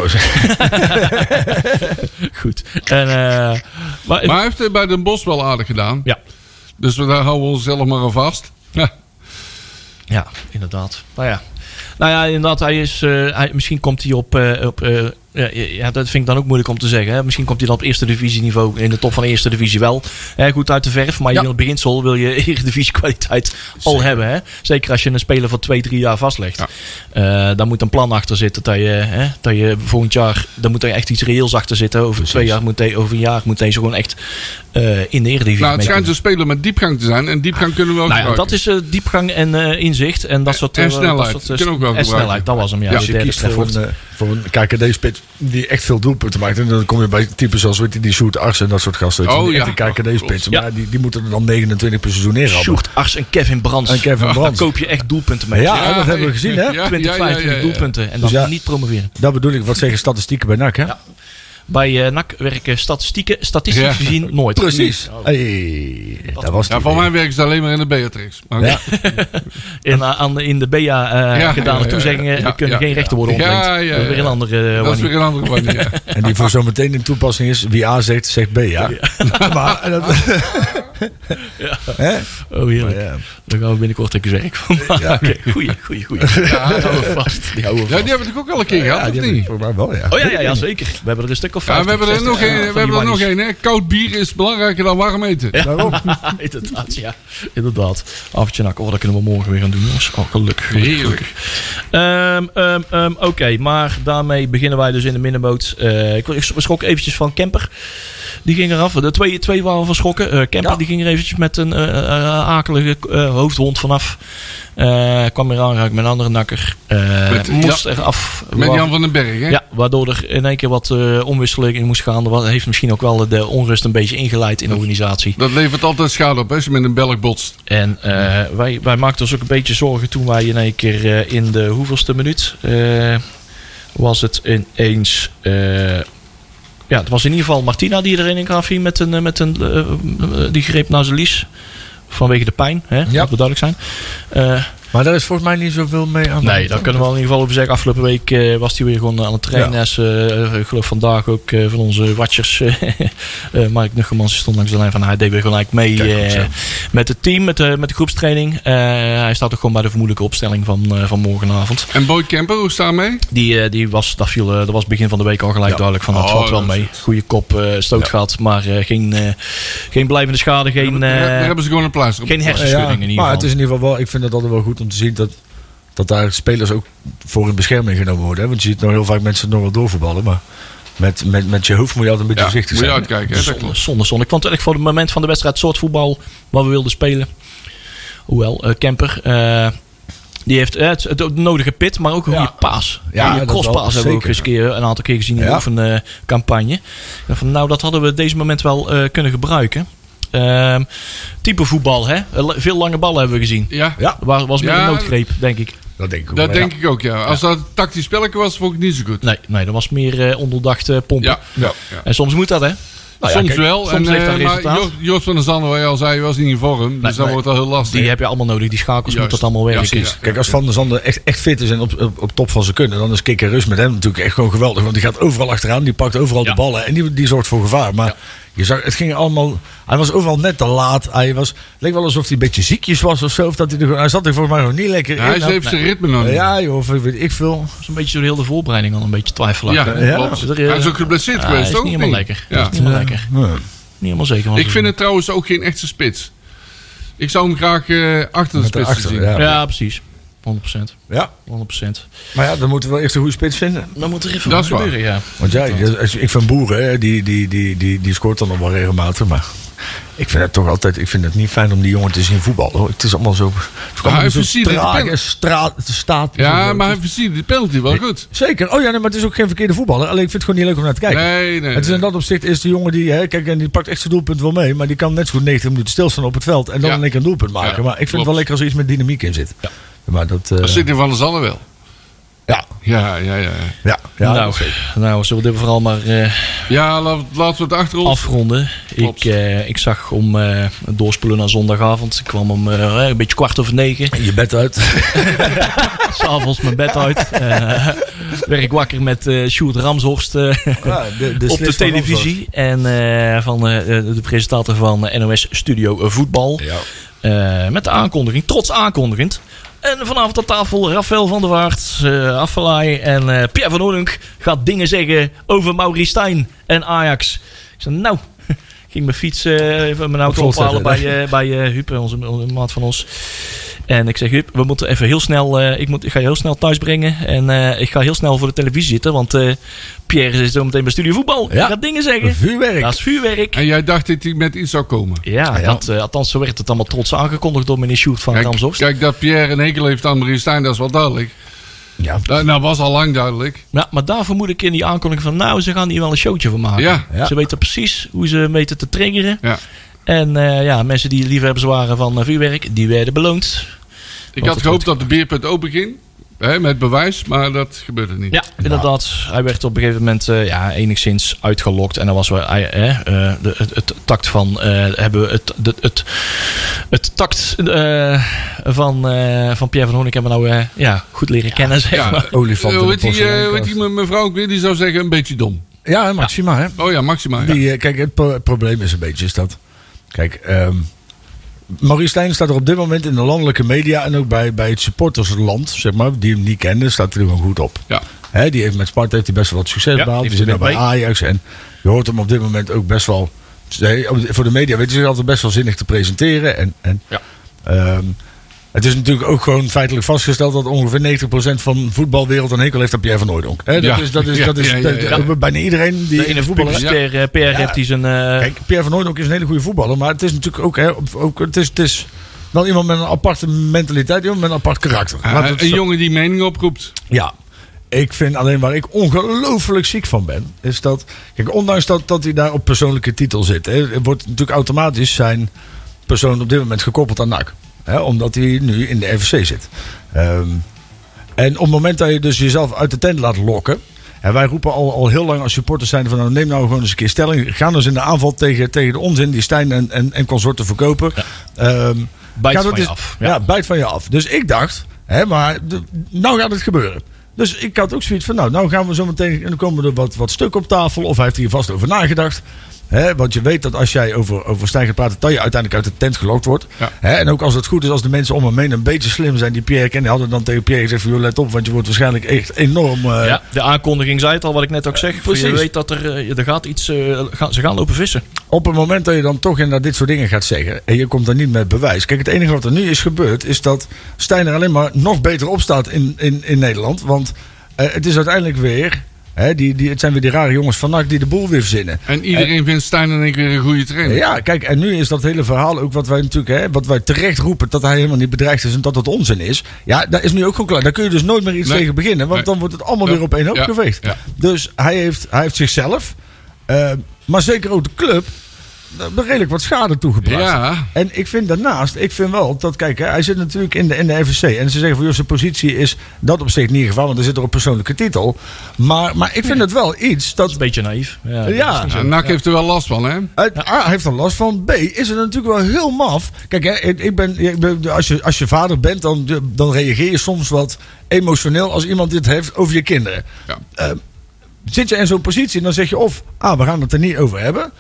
goed. En, maar, Maar hij heeft bij Den Bosch wel aardig gedaan. Ja. Dus we daar houden we onszelf maar aan vast. Ja. Ja, inderdaad. Nou ja, nou ja inderdaad, hij is, eh, hij, misschien komt hij op, eh, op eh, ja, dat vind ik dan ook moeilijk om te zeggen. Hè. Misschien komt hij dan op eerste divisieniveau, in de top van de eerste divisie wel. Hè, goed uit de verf, maar Ja. in het beginsel wil je eredivisie kwaliteit al Zeker. hebben. Hè. Zeker als je een speler van twee, drie jaar vastlegt. Ja. Daar moet een plan achter zitten. Dat je, hè, dat je volgend jaar, daar moet er echt iets reëels achter zitten. Over twee jaar moet hij, over een jaar moet deze gewoon echt in de eredivisie Nou, het schijnt een speler met diepgang te zijn. En diepgang kunnen we ook nou ja, dat is diepgang en inzicht en dat soort En snelheid. dat soort, kunnen ook wel en gebruiken. snelheid, dat was hem. Ja, Ja, je kiest voor een, eh, voor een KKD-spits die echt veel doelpunten maakt. En dan kom je bij types zoals weet je, die Sjoerd Arts en dat soort gasten. Oh, die ja. KKD-spits. Ja. Maar die, die moeten er dan 29 per seizoen neerhalen. Sjoerd Ars en Kevin Brands. En Kevin Daar Brands. koop je echt doelpunten mee. Ja, dat hebben we gezien, hè? Ja, 20, ja, ja, 25 ja, ja. doelpunten en dan Dus ja. niet promoveren. Dat bedoel ik. Wat zeggen statistieken bij NAC, hè? Bij eh NAC werken statistieken, statistisch Ja. gezien nooit. Precies. Hey, dat was Ja, idee. mij werken ze alleen maar in de Beatrix. Maar Ja. In, eh, aan de, in de BA eh Ja, gedane ja, ja, toezeggingen ja, kunnen ja, geen ja. rechten worden Ja, ontleend. ja, ja. Dat is weer een andere dat is weer een andere. En die voor zometeen in toepassing is, wie A zegt, zegt B, ja. maar, dat, Hè? Oh, heerlijk. Ja. Daar gaan we binnenkort eens werk van maken. Goeie, goeie, goeie. Ja, die houden we vast. Die houden we Ja, vast. die hebben we toch ook al een keer Ja, gehad, of niet? voor mij wel, ja. Oh ja, ja, ja, zeker. We hebben er een stuk of Ja, 50, we hebben er 60, nog ja, één. We hebben er nog één. hè. Koud bier is belangrijker dan warm eten. Ja, Daarom. inderdaad, ja. Inderdaad. Avondje nak. Oh, dat kunnen we morgen weer gaan doen, jongens. Oh, gelukkig. gelukkig, Heerlijk. gelukkig. Ehm, ehm, ehm, Oké, maar daarmee beginnen wij dus in de middenboot. Eh, ik, ik schrok eventjes van Kemper. Die ging eraf. De twee, twee waren van schrokken. Eh, Kemper Ja. die ging er eventjes met een eh, akelige eh, hoofdhond vanaf. Eh, kwam weer aanraken met een andere nakker. Eh, Met- moest eraf. Met Jan van den Berg, hè? Ja, waardoor er in één keer wat eh omwisseling in moest gaan. Dat heeft misschien ook wel de onrust een beetje ingeleid in de organisatie. Dat levert altijd schade op hè, als je met een Belg botst. En eh, wij, wij maakten ons ook een beetje zorgen toen wij in één keer eh, in de hoeveelste minuut eh, was het ineens. eh ja, het was in ieder geval Martina die erin in gaf hier met een, eh, met een eh, eh, die greep naar zijn lies. Vanwege de pijn, hè? Dat we duidelijk zijn. Maar daar is volgens mij niet zoveel mee aan. de Nee, hand, daar kunnen we wel in ieder geval over zeggen. Afgelopen week eh, was hij weer gewoon aan het trainen. Ja. Als, eh, ik geloof vandaag ook eh, van onze watchers. eh, eh, Mark Nuggemans die stond langs de lijn van hij deed weer gelijk mee Kijk, goed eh, zo. met het team, met de, met de groepstraining. Eh, hij staat ook gewoon bij de vermoedelijke opstelling van, eh, van morgenavond. En Boy Kemper, hoe staat mee? Die, eh, die was, dat, viel, eh, dat was begin van de week al gelijk Ja. duidelijk van dat Oh, valt wel dat mee. Goede kop, eh, stoot Ja. gehad, maar eh, geen, eh, geen blijvende schade, geen, daar, daar hebben ze gewoon een pleister op. geen hersenschudding in ieder maar geval. het is in ieder geval wel, ik vind het altijd wel goed om te zien dat, dat daar spelers ook voor in bescherming genomen worden. Hè? Want je ziet nog heel vaak mensen nog wel doorvoetballen, maar met, met, met je hoofd moet je altijd een beetje Ja, moet voorzichtig je zijn. uitkijken, hè? Zonde, zonde, zonde. Ik vond het echt voor het moment van de wedstrijd het soort voetbal wat we wilden spelen. Hoewel, eh, Kemper, eh, die heeft eh, het, het, het nodige pit, maar ook een Ja. goede paas. Ja, Ja, crosspaas hebben we ook eens een, keer, een aantal keer gezien in de oefencampagne. Dacht van, nou, dat hadden we deze moment wel eh, kunnen gebruiken. Ehm, type voetbal, hè? Eh, Veel lange ballen hebben we gezien. Ja, Ja, Waar was meer Ja. een noodgreep, denk ik. dat denk ik ook. dat wel, denk ja. ik ook, ja. Als dat een tactisch spelletje was, vond ik het niet zo goed. Nee, nee dat was meer eh onderdacht eh, pompen. Ja, Ja. ja. En soms moet dat, hè? Nou soms kijk, wel. soms en, heeft dat eh, maar resultaat. Joost, Joost van der Zanden, wat je al zei, was niet in vorm. Dus dat nee. wordt al heel lastig. Die heb je allemaal nodig. Die schakels Juist. moeten dat allemaal werken. Kijk, als Van der Zanden echt, echt fit is en op, op, op top van zijn kunnen, dan is Kikker Rus met hem natuurlijk echt gewoon geweldig. Want die gaat overal achteraan, die pakt overal Ja. de ballen en die, die zorgt voor gevaar. Maar Je zag, het ging allemaal. Hij was overal net te laat. Hij was, het leek wel alsof hij een beetje ziekjes was of zo. Of dat hij, er, hij zat er volgens mij nog niet lekker Ja, in. hij Nou, heeft zijn ritme nog niet. ja, joh, of weet ik veel. Dat is een beetje door heel de voorbereiding al een beetje twijfelachtig. Ja, hè? Ja. klopt. Hij is ook geblesseerd ja, geweest, is toch? niet helemaal lekker. Ja. Is niet helemaal lekker. Nee. Niet helemaal zeker. Ik vind het trouwens ook geen echte spits. Ik zou hem graag eh, achter de Met spits zien. ja. Ja, precies. 100%. Ja, 100%. maar ja, dan moeten we wel eerst een goede spits vinden. Dan moet er even Dat wat gebeuren, ja. Want ja, ik vind Boeren, hè, die, die, die, die, die scoort dan nog wel regelmatig. Maar ik vind het toch altijd, ik vind het niet fijn om die jongen te zien voetballen. hoor. Het is allemaal zo, het hij versierde de straat, staat. Ja, maar hij versierde de penalty wel goed. Zeker. Oh ja, nee, maar het is ook geen verkeerde voetballer. Alleen ik vind het gewoon niet leuk om naar te kijken. Nee, nee. Het is in dat opzicht is de jongen die, hè, kijk, en die pakt echt zijn doelpunt wel mee. Maar die kan net zo goed 90 minuten stilstaan op het veld. En dan Ja. keer een doelpunt maken. Ja, maar ik vind het wel lekker als er iets met dynamiek in zit. Ja. Maar dat, eh, Dat zit in Van der Zanne wel. ja, Ja, ja, ja. ja, ja. nou, nou, zullen we dit vooral maar eh, Ja, laat- laten we het achter ons. afronden. Klopt. Ik, eh, ik zag om eh, het doorspoelen naar zondagavond. Ik kwam om eh, een beetje kwart over negen. Je bed uit. S'avonds mijn bed uit. Eh werd ik wakker met eh Sjoerd Ramshorst eh, Ja, de, de op de van televisie. En eh, van eh, de presentator van NOS Studio Voetbal. Ja. Eh, met de aankondiging, trots aankondigend. En vanavond aan tafel Rafael van der eh Affelay en eh, Pierre van Oudonk gaat dingen zeggen over Maurice Stijn en Ajax. Ik zei, nou, ging mijn fiets, eh, even mijn auto ophalen bij, eh bij eh, Huub, onze, onze maat van ons. En ik zeg, Huub, we moeten even heel snel, eh, ik, moet, ik ga je heel snel thuis brengen. En eh, ik ga heel snel voor de televisie zitten, want eh, Pierre is zo meteen bij Studio Voetbal. Ja. Gaat dingen zeggen. Vuurwerk. Dat is vuurwerk. En jij dacht dat hij met iets zou komen. Ja, Ja. Dat, eh, althans zo werd het allemaal trots aangekondigd door meneer Sjoerd van Kijk, Ramshorst. kijk, dat Pierre een hekel heeft aan Marie Stijn, dat is wel duidelijk. Ja. Dat nou, was al lang duidelijk. Ja, maar daar vermoed ik in die aankondiging van... nou, ze gaan hier wel een showtje van maken. Ja. Ja. Ze weten precies hoe ze weten te triggeren. Ja. En eh, ja, mensen die liefhebbers waren van eh, vuurwerk... die werden beloond. Ik had gehoopt dat de beerput open ging. Hè, met bewijs, maar dat gebeurde niet. Ja, inderdaad. Hij werd op een gegeven moment eh, ja, enigszins uitgelokt. En dan was we, eh, de, het, het tact van... eh, hebben we het, de, het, het tact eh, van, eh, van Pierre van Hoornik hebben we nou eh, ja, goed leren kennen, zeg Ja, maar. Olifant heet die, heet die me- mevrouw ook weer? Die zou zeggen een beetje dom. Ja, Maxima, hè? Oh ja, Maxima. Ja. Die, kijk, het pro- probleem is een beetje is dat. Kijk, ehm Maurice Stijn staat er op dit moment in de landelijke media en ook bij, bij het supportersland, zeg maar, die hem niet kennen, staat er gewoon goed op. Ja. Hè, die heeft met Sparta heeft hij best wel wat succes Ja, behaald. die Die zit nou heeft bij. Ajax en je hoort hem op dit moment ook best wel. Voor de media weet hij zich altijd best wel zinnig te presenteren. En, en, Ja. ehm, het is natuurlijk ook gewoon feitelijk vastgesteld dat ongeveer 90% van de voetbalwereld een hekel heeft aan Pierre van Hooydonk. Hè, dat Ja. is, dat is, dat is dat- dat- bijna iedereen die De ene voetballer publicitair eh, PR heeft hij zijn... eh, Kijk, Pierre van Hooydonk is een hele goede voetballer. Maar het is natuurlijk ook, hè, ook het, is, het is wel iemand met een aparte mentaliteit. Iemand met een apart karakter. Ah, een zo- jongen die mening oproept. Ja. Ik vind alleen waar ik ongelooflijk ziek van ben, is dat. Kijk, ondanks dat, dat hij daar op persoonlijke titel zit, hè, wordt natuurlijk automatisch zijn persoon op dit moment gekoppeld aan NAC. Hè, omdat hij nu in de RVC zit. Ehm, en op het moment dat je dus jezelf uit de tent laat lokken. En wij roepen al, al heel lang als supporters zijn van nou, neem nou gewoon eens een keer stelling. Ga eens in de aanval tegen, tegen de onzin die Stijn en, en, en consorten verkopen. Ehm, bijt Gaat het van je af. Ja. bijt van je af. Dus ik dacht, hè, maar nou gaat het gebeuren. Dus ik had ook zoiets van, nou, nou gaan we zo meteen, en dan komen er wat, wat stukken op tafel. Of hij heeft hier vast over nagedacht. Want je weet dat als jij over, over Stijn gaat praten, dat je uiteindelijk uit de tent gelokt wordt. Ja. En ook als het goed is, als de mensen om hem heen een beetje slim zijn die Pierre kennen, hadden dan tegen Pierre gezegd van, let op, want je wordt waarschijnlijk echt enorm... eh, Ja, de aankondiging zei het al, wat ik net ook zeg. precies. Je weet dat er, eh, er gaat iets, eh, gaan, ze gaan lopen vissen. op het moment dat je dan toch inderdaad dit soort dingen gaat zeggen. en je komt dan niet met bewijs. Kijk, het enige wat er nu is gebeurd. is dat Stijn er alleen maar nog beter op staat in, in, in Nederland. Want eh, het is uiteindelijk weer. Hè, die, die, het zijn weer die rare jongens van NAC die de boel weer verzinnen. En iedereen vindt Stijn en ik weer een goede trainer. Ja, kijk, en nu is dat hele verhaal ook wat wij natuurlijk, hè, wat wij terecht roepen, dat hij helemaal niet bedreigd is en dat het onzin is. Ja, dat is nu ook gewoon klaar. Daar kun je dus nooit meer iets Nee. tegen beginnen, want Nee. dan wordt het allemaal Ja. weer op één hoop Ja. geveegd. Ja. Dus hij heeft, hij heeft zichzelf, eh, maar zeker ook de club, redelijk wat schade toegebracht. Ja. En ik vind daarnaast, ik vind wel dat, kijk, hè, hij zit natuurlijk in de, in de. En ze zeggen van, joh, zijn positie is dat op zich niet geval, want hij zit er op persoonlijke titel. Maar, maar ik vind het wel iets Dat dat is een beetje naïef. Ja, Ja. Ja, NAC heeft er wel last van, hè? A, heeft er last van. B, is het natuurlijk wel heel maf. Kijk, hè, ik ben, ik ben- als, je, als je vader bent, dan, dan reageer je soms wat emotioneel als iemand dit heeft over je kinderen. Ja. Eh, zit je in zo'n positie, dan zeg je of, ah, we gaan het er niet over hebben.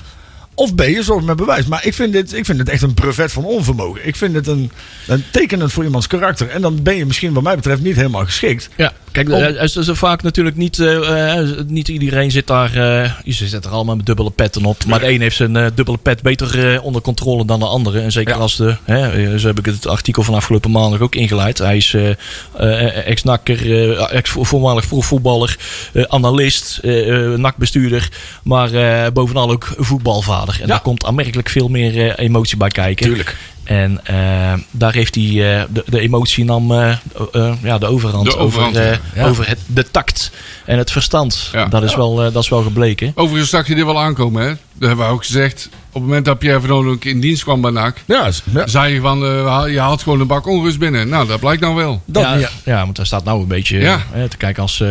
Of B, je zorgt met bewijs. Maar ik vind, dit, ik vind het echt een brevet van onvermogen. Ik vind het een, een tekenend voor iemands karakter. En dan ben je misschien wat mij betreft niet helemaal geschikt. Ja, kijk, eh, is is er vaak natuurlijk niet, eh, eh, niet iedereen zit daar, eh ze zitten er allemaal met dubbele petten op. Maar de een heeft zijn eh, dubbele pet beter eh, onder controle dan de andere. En zeker Ja. als de, hè, eh, zo heb ik het artikel van afgelopen maandag ook ingeleid. Hij is eh, eh, ex-nakker, eh, ex voormalig profvoetballer, eh, analist, eh eh, NAC-bestuurder. Maar eh, bovenal ook voetbalvader. En Ja. daar komt aanmerkelijk veel meer eh, emotie bij kijken. Tuurlijk. En eh, daar heeft hij eh, de, de emotie nam eh, eh, ja, de overhand, De overhand, over, eh, ja. Over het, de tact en het verstand. Ja. Dat, is wel, eh, dat is wel gebleken. Overigens zag je dit wel aankomen, hè? Dat hebben we ook gezegd. Op het moment dat Pierre Oudonk in dienst kwam bij NAC... Ja, zei je van, eh, je haalt gewoon een bak onrust binnen. Nou, dat blijkt nou wel. Dat ja, ja, want daar staat nou een beetje Ja. te kijken als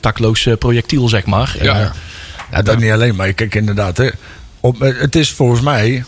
takloos projectiel, zeg maar. Ja. Ja, dat niet alleen, maar kijk inderdaad. Hè, op, het is volgens mij.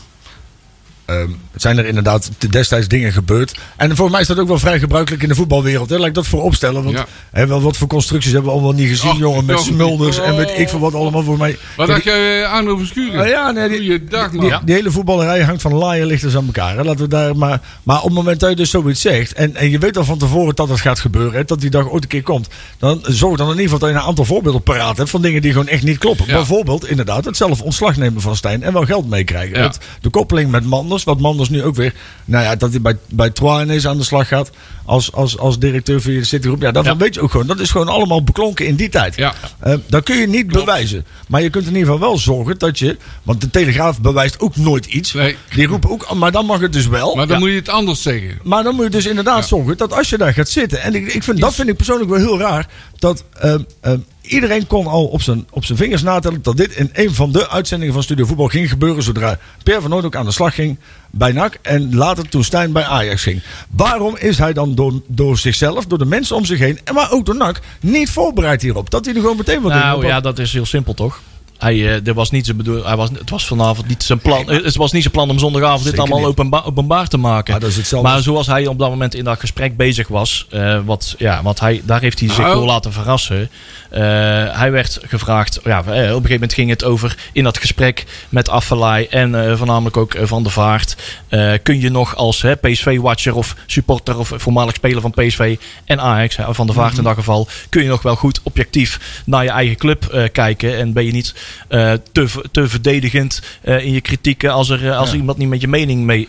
Ehm, zijn er inderdaad destijds dingen gebeurd. En volgens mij is dat ook wel vrij gebruikelijk in de voetbalwereld. Hè? Laat ik dat voor opstellen. Want Ja. hè, wel, wat voor constructies hebben we allemaal niet gezien, Och, jongen. Met smulders en weet ik veel wat allemaal voor mij. Wat dacht jij eh, aan over Schuren? Ah, ja, nee, die, die, die hele voetballerij hangt van laaien lichters aan elkaar. Hè? Laten we daar maar, maar op het moment dat je dus zoiets zegt. En, en je weet al van tevoren dat het gaat gebeuren. Hè, dat die dag ooit een keer komt. Dan zorg dan in ieder geval dat je een aantal voorbeelden paraat hebt. Van dingen die gewoon echt niet kloppen. Ja. Bijvoorbeeld inderdaad het zelf ontslag nemen van Stijn. En wel geld meekrijgen. Ja. De koppeling met Manders. Wat Manders nu ook weer. Nou ja, dat hij bij, bij Troyes ineens aan de slag gaat. Als, als, als directeur van de Citygroep. Ja, daarvan Ja. weet je ook gewoon. Dat is gewoon allemaal beklonken in die tijd. Ja. Eh, dat kun je niet bewijzen. Maar je kunt in ieder geval wel zorgen dat je. Want de Telegraaf bewijst ook nooit iets. Nee. Die roepen ook. Maar dan mag het dus wel. Maar dan Ja. moet je het anders zeggen. Maar dan moet je dus inderdaad zorgen dat als je daar gaat zitten. En ik, ik vind, dat vind ik persoonlijk wel heel raar. Dat ehm, ehm, iedereen kon al op zijn, op zijn vingers natellen. dat dit in een van de uitzendingen van Studio Voetbal ging gebeuren. zodra Pierre van Nooit ook aan de slag ging bij NAC. En later toen Stijn bij Ajax ging. Waarom is hij dan door, door zichzelf, door de mensen om zich heen. en maar ook door NAC. niet voorbereid hierop? Dat hij er gewoon meteen wat in nou ja, dat is heel simpel toch? Hij, er was niet zijn bedoel, hij was, het was vanavond niet zijn plan. eh, Het was niet zijn plan om zondagavond dit allemaal openbaar te maken. Maar dat is hetzelfde. Maar zoals hij op dat moment in dat gesprek bezig was, eh, wat, ja, wat hij, daar heeft hij zich Nou. door laten verrassen. Eh, hij werd gevraagd, ja, eh, op een gegeven moment ging het over in dat gesprek met Affelay en eh, voornamelijk ook Van der Vaart. kun je nog als PSV-watcher of supporter of voormalig speler van PSV en Ajax, Van der Vaart Mhm. in dat geval, kun je nog wel goed objectief naar je eigen club kijken en ben je niet te, te verdedigend in je kritieken als, er, als Ja. iemand niet met je mening mee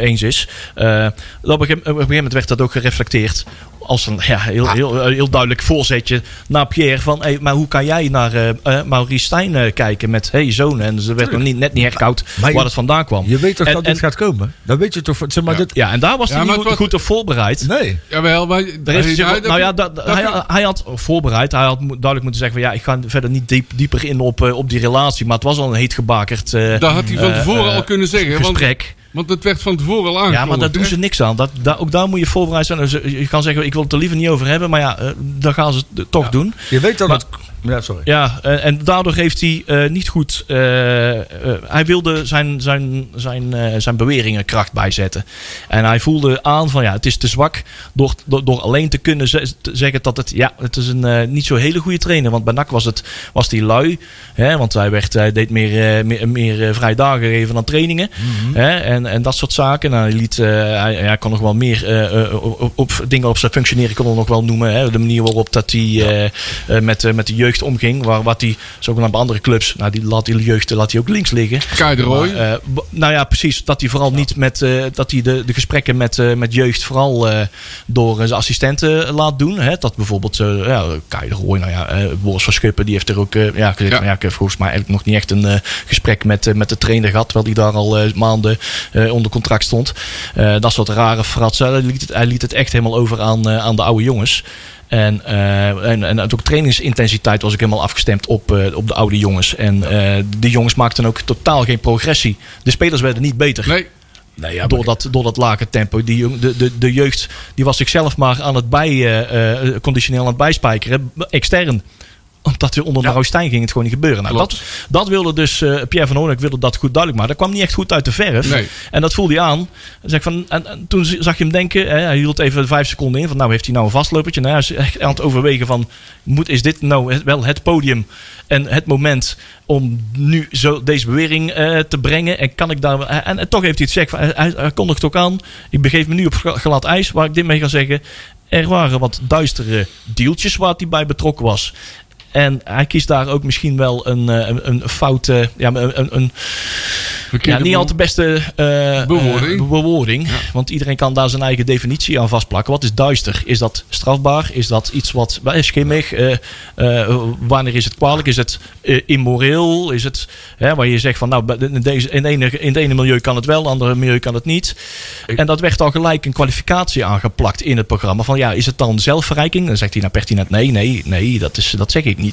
eens is. Op, een gegeven, op een gegeven moment werd dat ook gereflecteerd als een ja, heel, heel, heel duidelijk voorzetje naar Pierre van, hey, maar hoe kan jij naar eh eh, Maurice Stijn eh, kijken met hey, zoon en ze werd nog niet, net niet herkoud Maar je- waar het vandaan kwam. Je weet toch En- dat en- dit gaat komen? Dan weet je toch. Zeg maar, Ja. dit, Ja, en daar was Ja, hij niet goed, was- goed op voorbereid. nee. Jawel, maar... Nou, nou ja, dat, dat- hij, hij had voorbereid. Hij had duidelijk moeten zeggen van ja, ik ga verder niet diep, dieper in op, eh, op die relatie. Maar het was al een heet gebakerd eh, Dat had hij van eh, tevoren eh, al kunnen zeggen. Want, gesprek. Want het werd van tevoren al aangekondigd. Ja, maar daar doen ze niks aan. Dat, daar, ook daar moet je voorbereid zijn. Dus, eh, je kan zeggen, ik wil het er liever niet over hebben. Maar ja, eh, dan gaan ze het toch doen. Je weet dat Maar- het. Ja, sorry. Ja, en daardoor heeft hij eh, niet goed. eh, eh, hij wilde zijn, zijn, zijn, zijn beweringen kracht bijzetten. En hij voelde aan van ja, het is te zwak. Door, door, door alleen te kunnen te zeggen dat het. Ja, het is een niet zo hele goede trainer. Want bij NAC was het was die lui. Hè, want hij, werd, hij deed meer, meer, meer vrije dagen geven dan trainingen. Hè, en, en dat soort zaken. Nou, hij, liet, hij, hij kon nog wel meer op, op- dingen op zijn functioneren. kon er nog wel noemen. Hè, de manier waarop dat hij met, met de jeugd omging. Waar, wat hij, zogenaamd bij andere clubs, nou, die laat die jeugd laat hij ook links liggen. Kai de Roy. Maar, eh, nou ja, precies. Dat hij vooral niet met eh, dat hij de, de gesprekken met, eh, met jeugd vooral eh, door zijn assistenten laat doen. Hè? Dat bijvoorbeeld ja, Kai de nou ja, eh Boris van Schuppen, die heeft er ook ja, gezegd, Ja. van, ja, ik heb volgens mij eigenlijk nog niet echt een eh, gesprek met, met de trainer gehad, terwijl hij daar al maanden eh, onder contract stond. Eh, dat soort rare fratsen. Hij liet het, hij liet het echt helemaal over aan, eh, aan de oude jongens. En, eh, en, en ook trainingsintensiteit was ik helemaal afgestemd op, eh, op de oude jongens. En eh die jongens maakten ook totaal geen progressie. De spelers werden niet beter. Nee, Nee, ja, door, dat, door dat lage tempo. Die, jong- de, de, de jeugd die was zichzelf maar aan het bij, eh, eh, conditioneel aan het bijspijkeren. Extern. Omdat we onder Ja. Stijn ging het gewoon niet gebeuren. Nou, dat, dat wilde dus eh, Pierre van Hooydonk wilde dat goed duidelijk maken. Dat kwam niet echt goed uit de verf. Nee. En dat voelde hij aan. Zeg van, en, en toen zag je hem denken, hè, hij hield even vijf seconden in. Van nou heeft hij nou een vastlopertje. Nou, hij is echt aan het overwegen van, moet, is dit nou wel het podium en het moment om nu zo deze bewering eh, te brengen? En kan ik daar... En, en toch heeft hij het gezegd, van, hij, hij, hij kondigt ook aan. Ik begeef me nu op gla- glad ijs, waar ik dit mee ga zeggen. Er waren wat duistere deeltjes waar hij bij betrokken was. En hij kiest daar ook misschien wel een, eh, een, een foute, ja, een, een, ja, niet al te beste eh, Bewoording. eh, bewoording. Want iedereen kan daar zijn eigen definitie aan vastplakken. Wat is duister? Is dat strafbaar? Is dat iets wat schimmig? Eh, eh, wanneer is het kwalijk? Is het eh, immoreel? Is het hè, waar je zegt van nou, in, deze, in, ene, in het ene milieu kan het wel, in het andere milieu kan het niet. En dat werd al gelijk een kwalificatie aangeplakt in het programma. Van ja, is het dan zelfverrijking? Dan zegt hij nou pertinent nee, nee, nee, dat, is, dat zeg ik niet.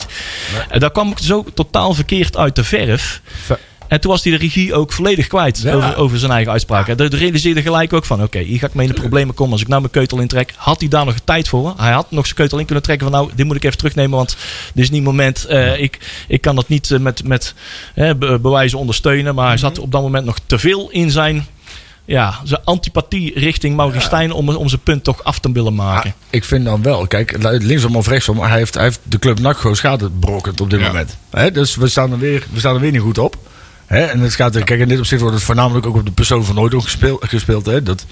En daar kwam ik zo totaal verkeerd uit de verf. Ver- En toen was hij de regie ook volledig kwijt Ja. over, over zijn eigen uitspraken. Hij realiseerde gelijk ook van, oké, hier ga ik mee in de problemen komen als ik nou mijn keutel intrek. Had hij daar nog tijd voor? Hij had nog zijn keutel in kunnen trekken van, nou, dit moet ik even terugnemen, want dit is niet het moment. eh, ik, ik kan dat niet eh, met, met eh, be- bewijzen ondersteunen. Maar hij zat op dat moment nog te veel in zijn, ja, zijn antipathie richting Maurice Stijn om, om zijn punt toch af te willen maken. Ah, ik vind dan wel, kijk, linksom of rechtsom, hij heeft, hij heeft de club NAC gewoon schade berokkend op dit Ja. moment. Hè, dus we staan, er weer, we staan er weer niet goed op. Hè, en het gaat, er- kijk, in dit opzicht wordt het voornamelijk ook op de persoon van Nooit gespeeld. gespeeld hè. Dat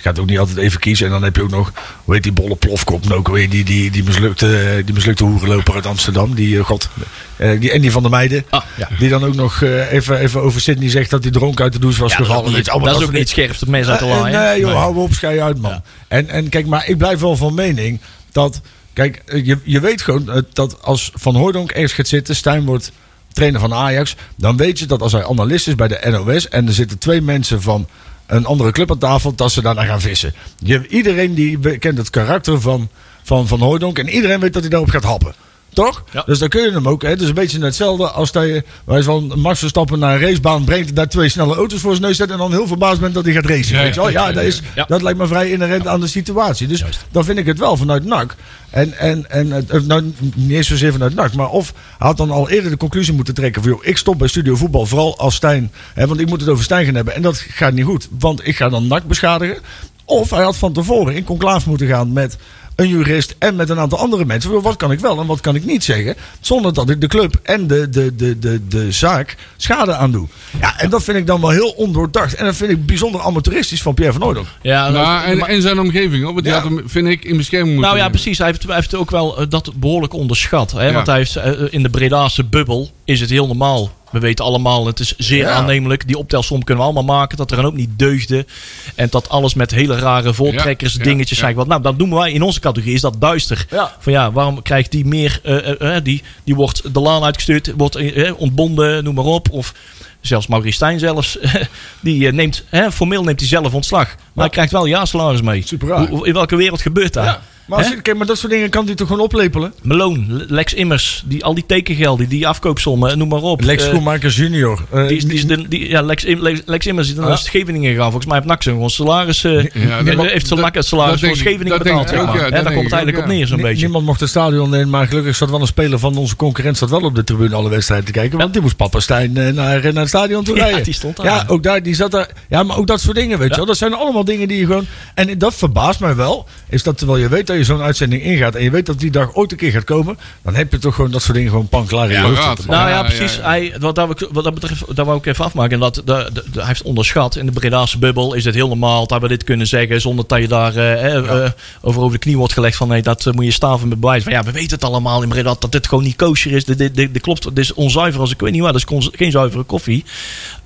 gaat ook niet altijd even kiezen. En dan heb je ook nog, hoe heet die bolle plofkop, nou ook weer, die, die, die, mislukte, die mislukte hoerenloper uit Amsterdam. Die, eh, god, eh, die Andy van der Meijden. Ah, ja. Die dan ook nog eh, even, even over Sydney zegt dat hij dronken uit de douche was Ja, dat is ook gevallen. allemaal dat is ook soort niet uit de eh, eh, laaien. Nee, joh, hou op, schei uit, man. Ja. En, en kijk, maar ik blijf wel van mening dat... Kijk, je, je weet gewoon dat als Van Hooydonk ergens gaat zitten... Stijn wordt trainer van Ajax... dan weet je dat als hij analist is bij de NOS... en er zitten twee mensen van een andere club aan tafel... dat ze daarna gaan vissen. Je, iedereen die kent het karakter van Van, van en iedereen weet dat hij daarop gaat happen. Toch? Ja. Dus dan kun je hem ook. Hè? Het is een beetje hetzelfde als dat je wij van Max Verstappen naar een racebaan brengt. en daar twee snelle auto's voor zijn neus zet. en dan heel verbaasd bent dat hij gaat racen. Ja, weet je wel? ja, dat, is, dat lijkt me vrij inherent aan de situatie. Dus dan vind ik het wel vanuit NAC. En, en, en nou, niet eens zozeer vanuit NAC. Maar of hij had dan al eerder de conclusie moeten trekken. van joh, ik stop bij Studio Voetbal. Vooral als Stijn. Hè, want ik moet het over Stijn gaan hebben. En dat gaat niet goed. Want ik ga dan NAC beschadigen. Of hij had van tevoren in conclave moeten gaan met een jurist en met een aantal andere mensen. Wat kan ik wel en wat kan ik niet zeggen? Zonder dat ik de club en de, de, de, de, de zaak schade aandoe. Ja, en dat vind ik dan wel heel ondoordacht. En dat vind ik bijzonder amateuristisch van Pierre van Hooydonk. Ja, Nou, en, zijn omgeving, hoor. Want die Ja. had hem, vind ik, in bescherming moeten Nou ja, nemen. precies. Hij heeft, hij heeft ook wel eh, dat behoorlijk onderschat. Hè? Ja. Want hij heeft, eh, in de Bredaanse bubbel is het heel normaal. We weten allemaal, het is zeer Ja. aannemelijk. Die optelsom kunnen we allemaal maken. Dat er dan ook niet deugde. En dat alles met hele rare Ja, ja, dingetjes zijn. Wat, nou, dat noemen wij in onze categorie, is dat duister. Van ja, waarom krijgt die meer... eh, eh, eh, die, die wordt de laan uitgestuurd, wordt ontbonden, noem maar op. Of zelfs Maurice Stijn zelfs. die neemt, hè, formeel neemt hij zelf ontslag. Maar hij krijgt wel jaarsalaris mee. Super raar. In welke wereld gebeurt dat? Ja. Maar, als je, kijk, maar dat soort dingen kan hij toch gewoon oplepelen? Meloon, Lex Immers, die, al die tekengelden, die afkoopsommen, noem maar op. Lex Eh, Schoenmakers junior. Eh, die is, die is de, die, ja, Lex, Lex, Lex Immers is dan Ah. naar Scheveningen gegaan. Volgens mij heeft NAC gewoon salaris, eh, Ja, dat- heeft zijn salaris dat voor ik- Scheveningen betaald. ik ja, daar komt het ik ook, eigenlijk op ja. neer, zo'n beetje. Niemand mocht het stadion in, maar gelukkig zat wel een speler van onze concurrent zat wel op de tribune alle wedstrijden te kijken. Want die moest Papa Stijn eh, naar, naar het stadion toe Ja, rijden. die stond daar. Ja, ook daar, die zat daar. Ja, maar ook dat soort dingen, weet je wel. Dat zijn allemaal dingen die je gewoon... En dat verbaast mij wel, is dat terwijl je weet dat je zo'n uitzending ingaat en je weet dat die dag ooit een keer gaat komen, dan heb je toch gewoon dat soort dingen gewoon panklaar in je Ja, hoofd raad. zitten. Nou ja, precies. ja, ja. Hij, wat, dat, we- wat dat betreft, daar wou ik even afmaken. En dat, de, de- de- hij heeft onderschat. In de Bredaanse bubbel is het heel normaal dat we dit kunnen zeggen. Zonder dat je daar eh, eh, eh, over over de knie wordt gelegd. Van nee, dat moet je staven met bewijs. Van ja, we weten het allemaal in Breda dat dit gewoon niet kosher is. Dit, dit, dit, dit klopt. Dit is onzuiver als ik weet niet waar. Dat is kon- geen zuivere koffie.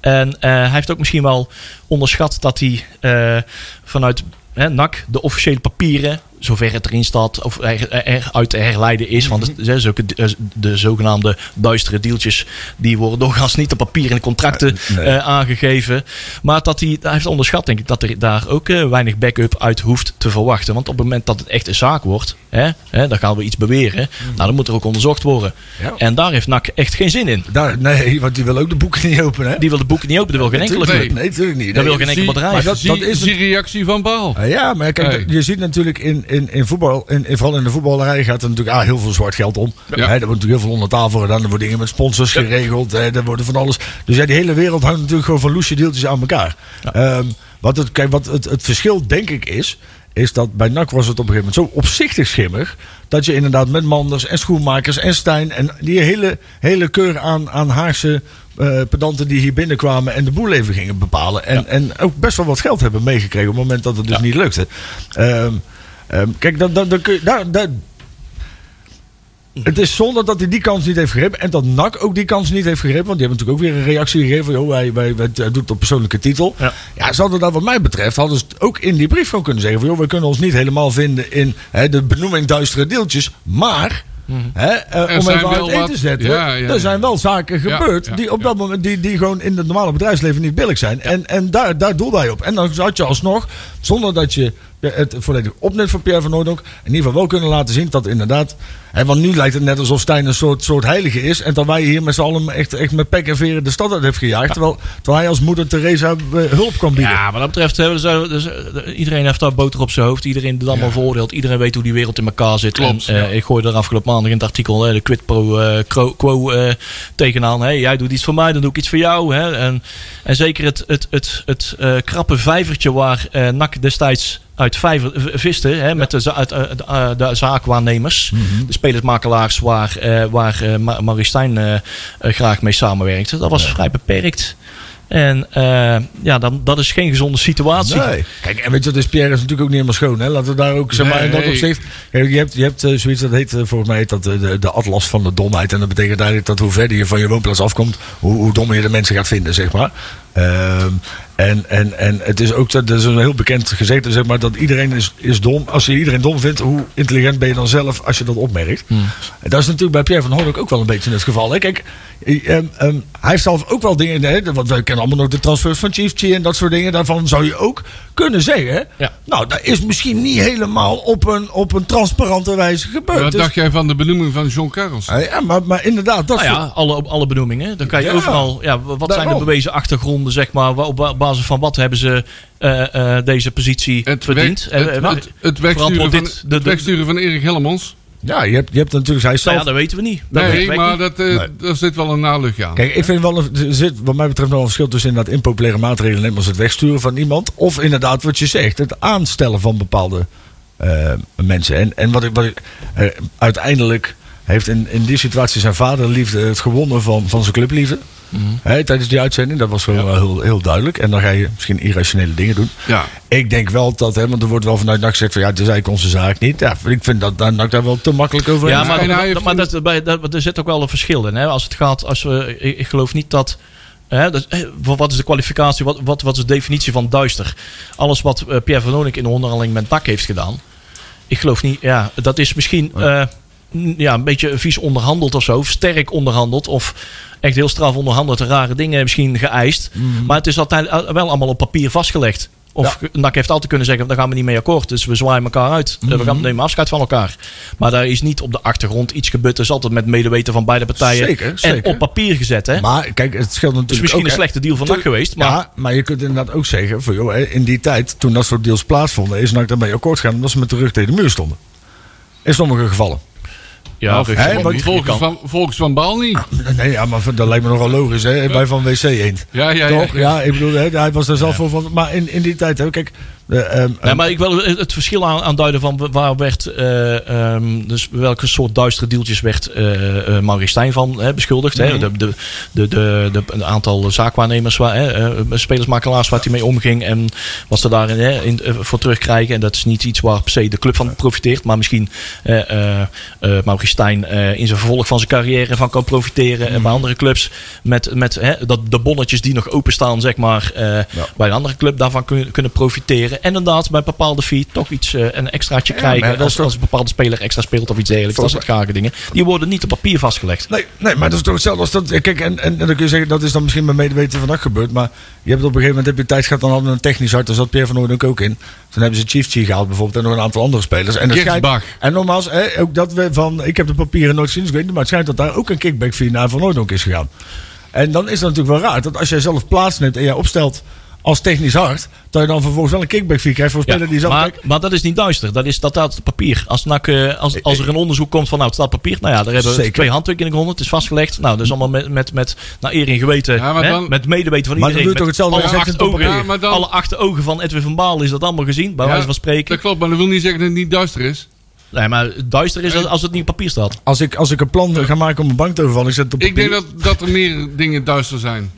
En eh, hij heeft ook misschien wel onderschat dat hij eh, vanuit hè, NAC de officiële papieren, zover het erin staat, of er, er- uit te herleiden is. Want Mhm. de, de, zulke- de, de zogenaamde duistere deeltjes, die worden doorgaans niet op papier in de contracten Eh, nee. eh, aangegeven. Maar dat hij, hij heeft onderschat, denk ik, dat er daar ook eh, weinig backup uit hoeft te verwachten. Want op het moment dat het echt een zaak wordt, hè, hè, dan gaan we iets beweren. Nou, dan moet er ook onderzocht worden. Mhm. Ja. En daar heeft NAC echt geen zin in. Daar, nee, want die wil ook de boeken niet openen. Hè? Die wil de boeken niet openen, dat wil geen enkele club. Nee, natuurlijk niet. Dat Nee. wil geen enkel Zie- bedrijf. Maar dat- is zie reactie van Paal. Ah, Ja, maar kijk, Hey. je ziet natuurlijk in, in, in voetbal, in, in- vooral in de voetballerij gaat er natuurlijk ah, heel veel zwart geld om. Ja. Hè, er wordt natuurlijk heel veel onder tafel gedaan. Er worden dingen met sponsors geregeld. Hè, er worden van alles. Dus ja, die hele wereld hangt natuurlijk gewoon van loesje deeltjes aan elkaar. Ehm, wat het, kijk, wat het, het verschil denk ik is, is dat bij NAC was het op een gegeven moment zo opzichtig schimmig. Dat je inderdaad met Manders en Schoenmakers en Stijn en die hele, hele keur aan, aan Haagse eh, pedanten die hier binnenkwamen en de boel even gingen bepalen. En, en ook best wel wat geld hebben meegekregen op het moment dat het dus Ja. niet lukte. Ehm, ehm, kijk, dan, dan, dan kun je, daar, daar, het is zonde dat hij die kans niet heeft gegrepen. En dat NAC ook die kans niet heeft gegrepen. Want die hebben natuurlijk ook weer een reactie gegeven. Van, joh, wij, wij, wij, doet het op persoonlijke titel. Ja. Ja, ze hadden dat wat mij betreft, hadden ze het ook in die brief gewoon kunnen zeggen. Van, joh, we kunnen ons niet helemaal vinden in hè, de benoeming duistere deeltjes. Maar, hè, eh, om even uit wel één wat- te zetten. ja, ja, er zijn wel zaken gebeurd die op dat moment, die, die gewoon in het normale bedrijfsleven niet billig zijn. En, en daar, daar doelde hij op. En dan had je alsnog, zonder dat je het volledig opneemt van Pierre van Noordonk, in ieder geval wel kunnen laten zien dat inderdaad. Hè, want nu lijkt het net alsof Stijn een soort, soort heilige is. En dat wij hier met z'n allen echt, echt met pek en veren de stad uit heeft gejaagd. Terwijl, terwijl hij als moeder Teresa eh, hulp kan bieden. Ja, wat dat betreft, hè, dus, eh, dus, iedereen heeft daar boter op zijn hoofd. Iedereen het allemaal veroordeelt. Iedereen weet hoe die wereld in elkaar zit. Klopt, En, eh, ja. Ik gooi er afgelopen maandag in het artikel hè, de quid pro quo, quo, tegenaan. Hè. Jij doet iets voor mij, dan doe ik iets voor jou. Hè. En, en zeker het, het, het, het eh, krappe vijvertje waar NAC destijds uit vijver v- viste. Hè, met de, uit, eh, de, eh, de zaakwaarnemers. De spelersmakelaars waar, eh waar eh, Ma- Maurice Stijn eh, eh, graag mee samenwerkte. Dat was vrij beperkt. En eh, ja, dan, dat is geen gezonde situatie. Nee. Kijk, en weet je, dus Pierre is natuurlijk ook niet helemaal schoon. Hè? Laten we daar ook, zeg maar, in dat opzicht. Kijk, je hebt, je hebt eh, zoiets dat heet, eh, volgens mij heet dat eh, de, de atlas van de domheid. En dat betekent eigenlijk dat hoe verder je van je woonplaats afkomt, hoe, hoe dommer je de mensen gaat vinden, zeg maar. Ehm, en, en, en het is ook, dat is een heel bekend gezegde, zeg maar, dat iedereen is, is dom. Als je iedereen dom vindt, hoe intelligent ben je dan zelf als je dat opmerkt? En dat is natuurlijk bij Pierre van Hoorn ook wel een beetje het geval. Hè? Kijk, eh, ehm, ehm, hij heeft zelf ook wel dingen, hè, want wij kennen allemaal nog de transfers van Chief en dat soort dingen. Daarvan zou je ook kunnen zeggen, Ja. nou, dat is misschien niet helemaal op een, op een transparante wijze gebeurd. Wat Dus- dacht jij van de benoeming van John Carlos? Ja, maar, maar inderdaad, dat Nou ja, alle, op alle benoemingen. Dan kan je Ja. overal. Ja, wat zijn de bewezen achtergronden, zeg maar? Op ba- basis van wat hebben ze eh, eh, deze positie Het, verdiend? weg- Eh, het, het, het wegsturen, van, dit- de- het de- wegsturen van Erik Hellemons? ja, je hebt, je hebt natuurlijk, hij is nou zelf, ja, dat weten we niet. Dat Nee, maar niet. dat, eh, Nee. daar zit wel een naluchtje aan. Kijk, ik vind wel, een- er zit wat mij betreft nog wel een verschil tussen inderdaad impopulaire maatregelen, net als het wegsturen van iemand, of inderdaad wat je zegt, het aanstellen van bepaalde mensen. En, en wat ik, wat ik uiteindelijk heeft in, in die situatie zijn vaderliefde het gewonnen van, van zijn clubliefde. Hè, tijdens die uitzending, dat was wel heel, heel duidelijk. En dan ga je misschien irrationele dingen doen. Ja. Ik denk wel dat, hè, want er wordt wel vanuit NAC gezegd van ja, het is eigenlijk onze zaak niet. Ja, ik vind dat NAC daar wel te makkelijk over Ja, maar, dat- heeft maar een- dat, bij- dat- er zit ook wel een verschil in. Hè? Als het gaat, als we, ik, ik geloof niet dat. Hè, dat eh, wat is de kwalificatie? Wat, wat, wat is de definitie van duister? Alles wat eh, Pierre van Onik in de onderhandeling met NAC heeft gedaan. Ik geloof niet. Ja, dat is misschien eh, ja, een beetje vies onderhandeld of zo. Of sterk onderhandeld. Of echt heel straf onderhandeld. en Rare dingen misschien geëist. Maar het is altijd eh, wel allemaal op papier vastgelegd. Of NAC heeft altijd kunnen zeggen, daar gaan we niet mee akkoord. Dus we zwaaien elkaar uit. Eh, We gaan nemen afscheid van elkaar. Maar daar is niet op de achtergrond iets gebeurd. Het is altijd met medeweten van beide partijen. Zeker, En zeker. op papier gezet. Hè? Maar kijk, het scheelt dus natuurlijk misschien ook, een slechte deal van NAC geweest. Maar ja, maar je kunt inderdaad ook zeggen, van, joh, in die tijd, toen dat soort deals plaatsvonden, is NAC daarmee akkoord gegaan omdat ze met de rug tegen de muur stonden. In sommige gevallen. Ja, Of, rustig, hè, man. want- Je volgens, van, volgens Van Baal niet. Nee, ja, maar dat lijkt me nogal logisch, hè, bij Van WC Eend. Ja, ja, ja. Toch? Ja, ik bedoel, hè, hij was er zelf voor van. Maar in, in die tijd, hè, kijk. Eh, ehm, Nee, maar ik wil het verschil aan, aanduiden van waar werd, eh, ehm, dus welke soort duistere deeltjes werd Maurice Stijn van hè, beschuldigd. hè? De, de, de, de, de, een aantal zaakwaarnemers, waar, hè, spelersmakelaars waar hij mee omging en wat ze daarin hè, in, voor terugkrijgen. En dat is niet iets waar per se de club van profiteert, maar misschien Maurice Stijn in zijn vervolg van zijn carrière van kan profiteren. En bij andere clubs met, met hè, dat, de bonnetjes die nog openstaan, zeg maar, bij een andere club daarvan kunnen, kunnen profiteren. En inderdaad bij een bepaalde fee toch iets, eh, een extraatje Ja, krijgen. maar dat als, toch- als een bepaalde speler extra speelt of iets dergelijks. Dat soort gage dingen. Die worden niet op papier vastgelegd. Nee, nee, maar dat is toch hetzelfde als dat. Kijk, en, en, en dan kun je zeggen dat is dan misschien met medeweten vandaag gebeurd. Maar je hebt op een gegeven moment heb je tijd gehad, dan hadden we een technisch hart. Daar zat Pierre van Noorden ook in. Toen hebben ze Chief Chi gehaald bijvoorbeeld. En nog een aantal andere spelers. En, schijnt- en nogmaals, hè, ook dat we van. Ik heb de papieren nooit gezien, dus ik weet niet. Maar het schijnt dat daar ook een kickback fee naar Van Noordonk is gegaan. En dan is het natuurlijk wel raar dat als jij zelf plaatsneemt en jij opstelt als technisch hard, dat je dan vervolgens wel een kickback fee krijgt voor een Ja, speler die zelf... maar, maar dat is niet duister. Dat, is, dat staat op papier. Als, NAC, eh, als, als er een onderzoek komt van nou, het staat op papier. Nou ja, daar hebben we Zeker. twee handtekeningen gevonden. Het is vastgelegd. Nou, dat is allemaal met, met, met naar eer en geweten. Ja, maar hè, dan- met medeweten van Maar dan iedereen. doe je toch hetzelfde alle als acht, ogen, papier. Ja, maar dan- alle acht ogen van Edwin van Baal is dat allemaal gezien. Bij Ja, wijze van spreken. Dat klopt, maar dat wil niet zeggen dat het niet duister is. Nee, maar duister is als, het niet op papier staat. als, ik, als ik een plan ga maken om een bank te overvallen, ik zet het op Ik denk papier. dat, dat er meer dingen duister zijn.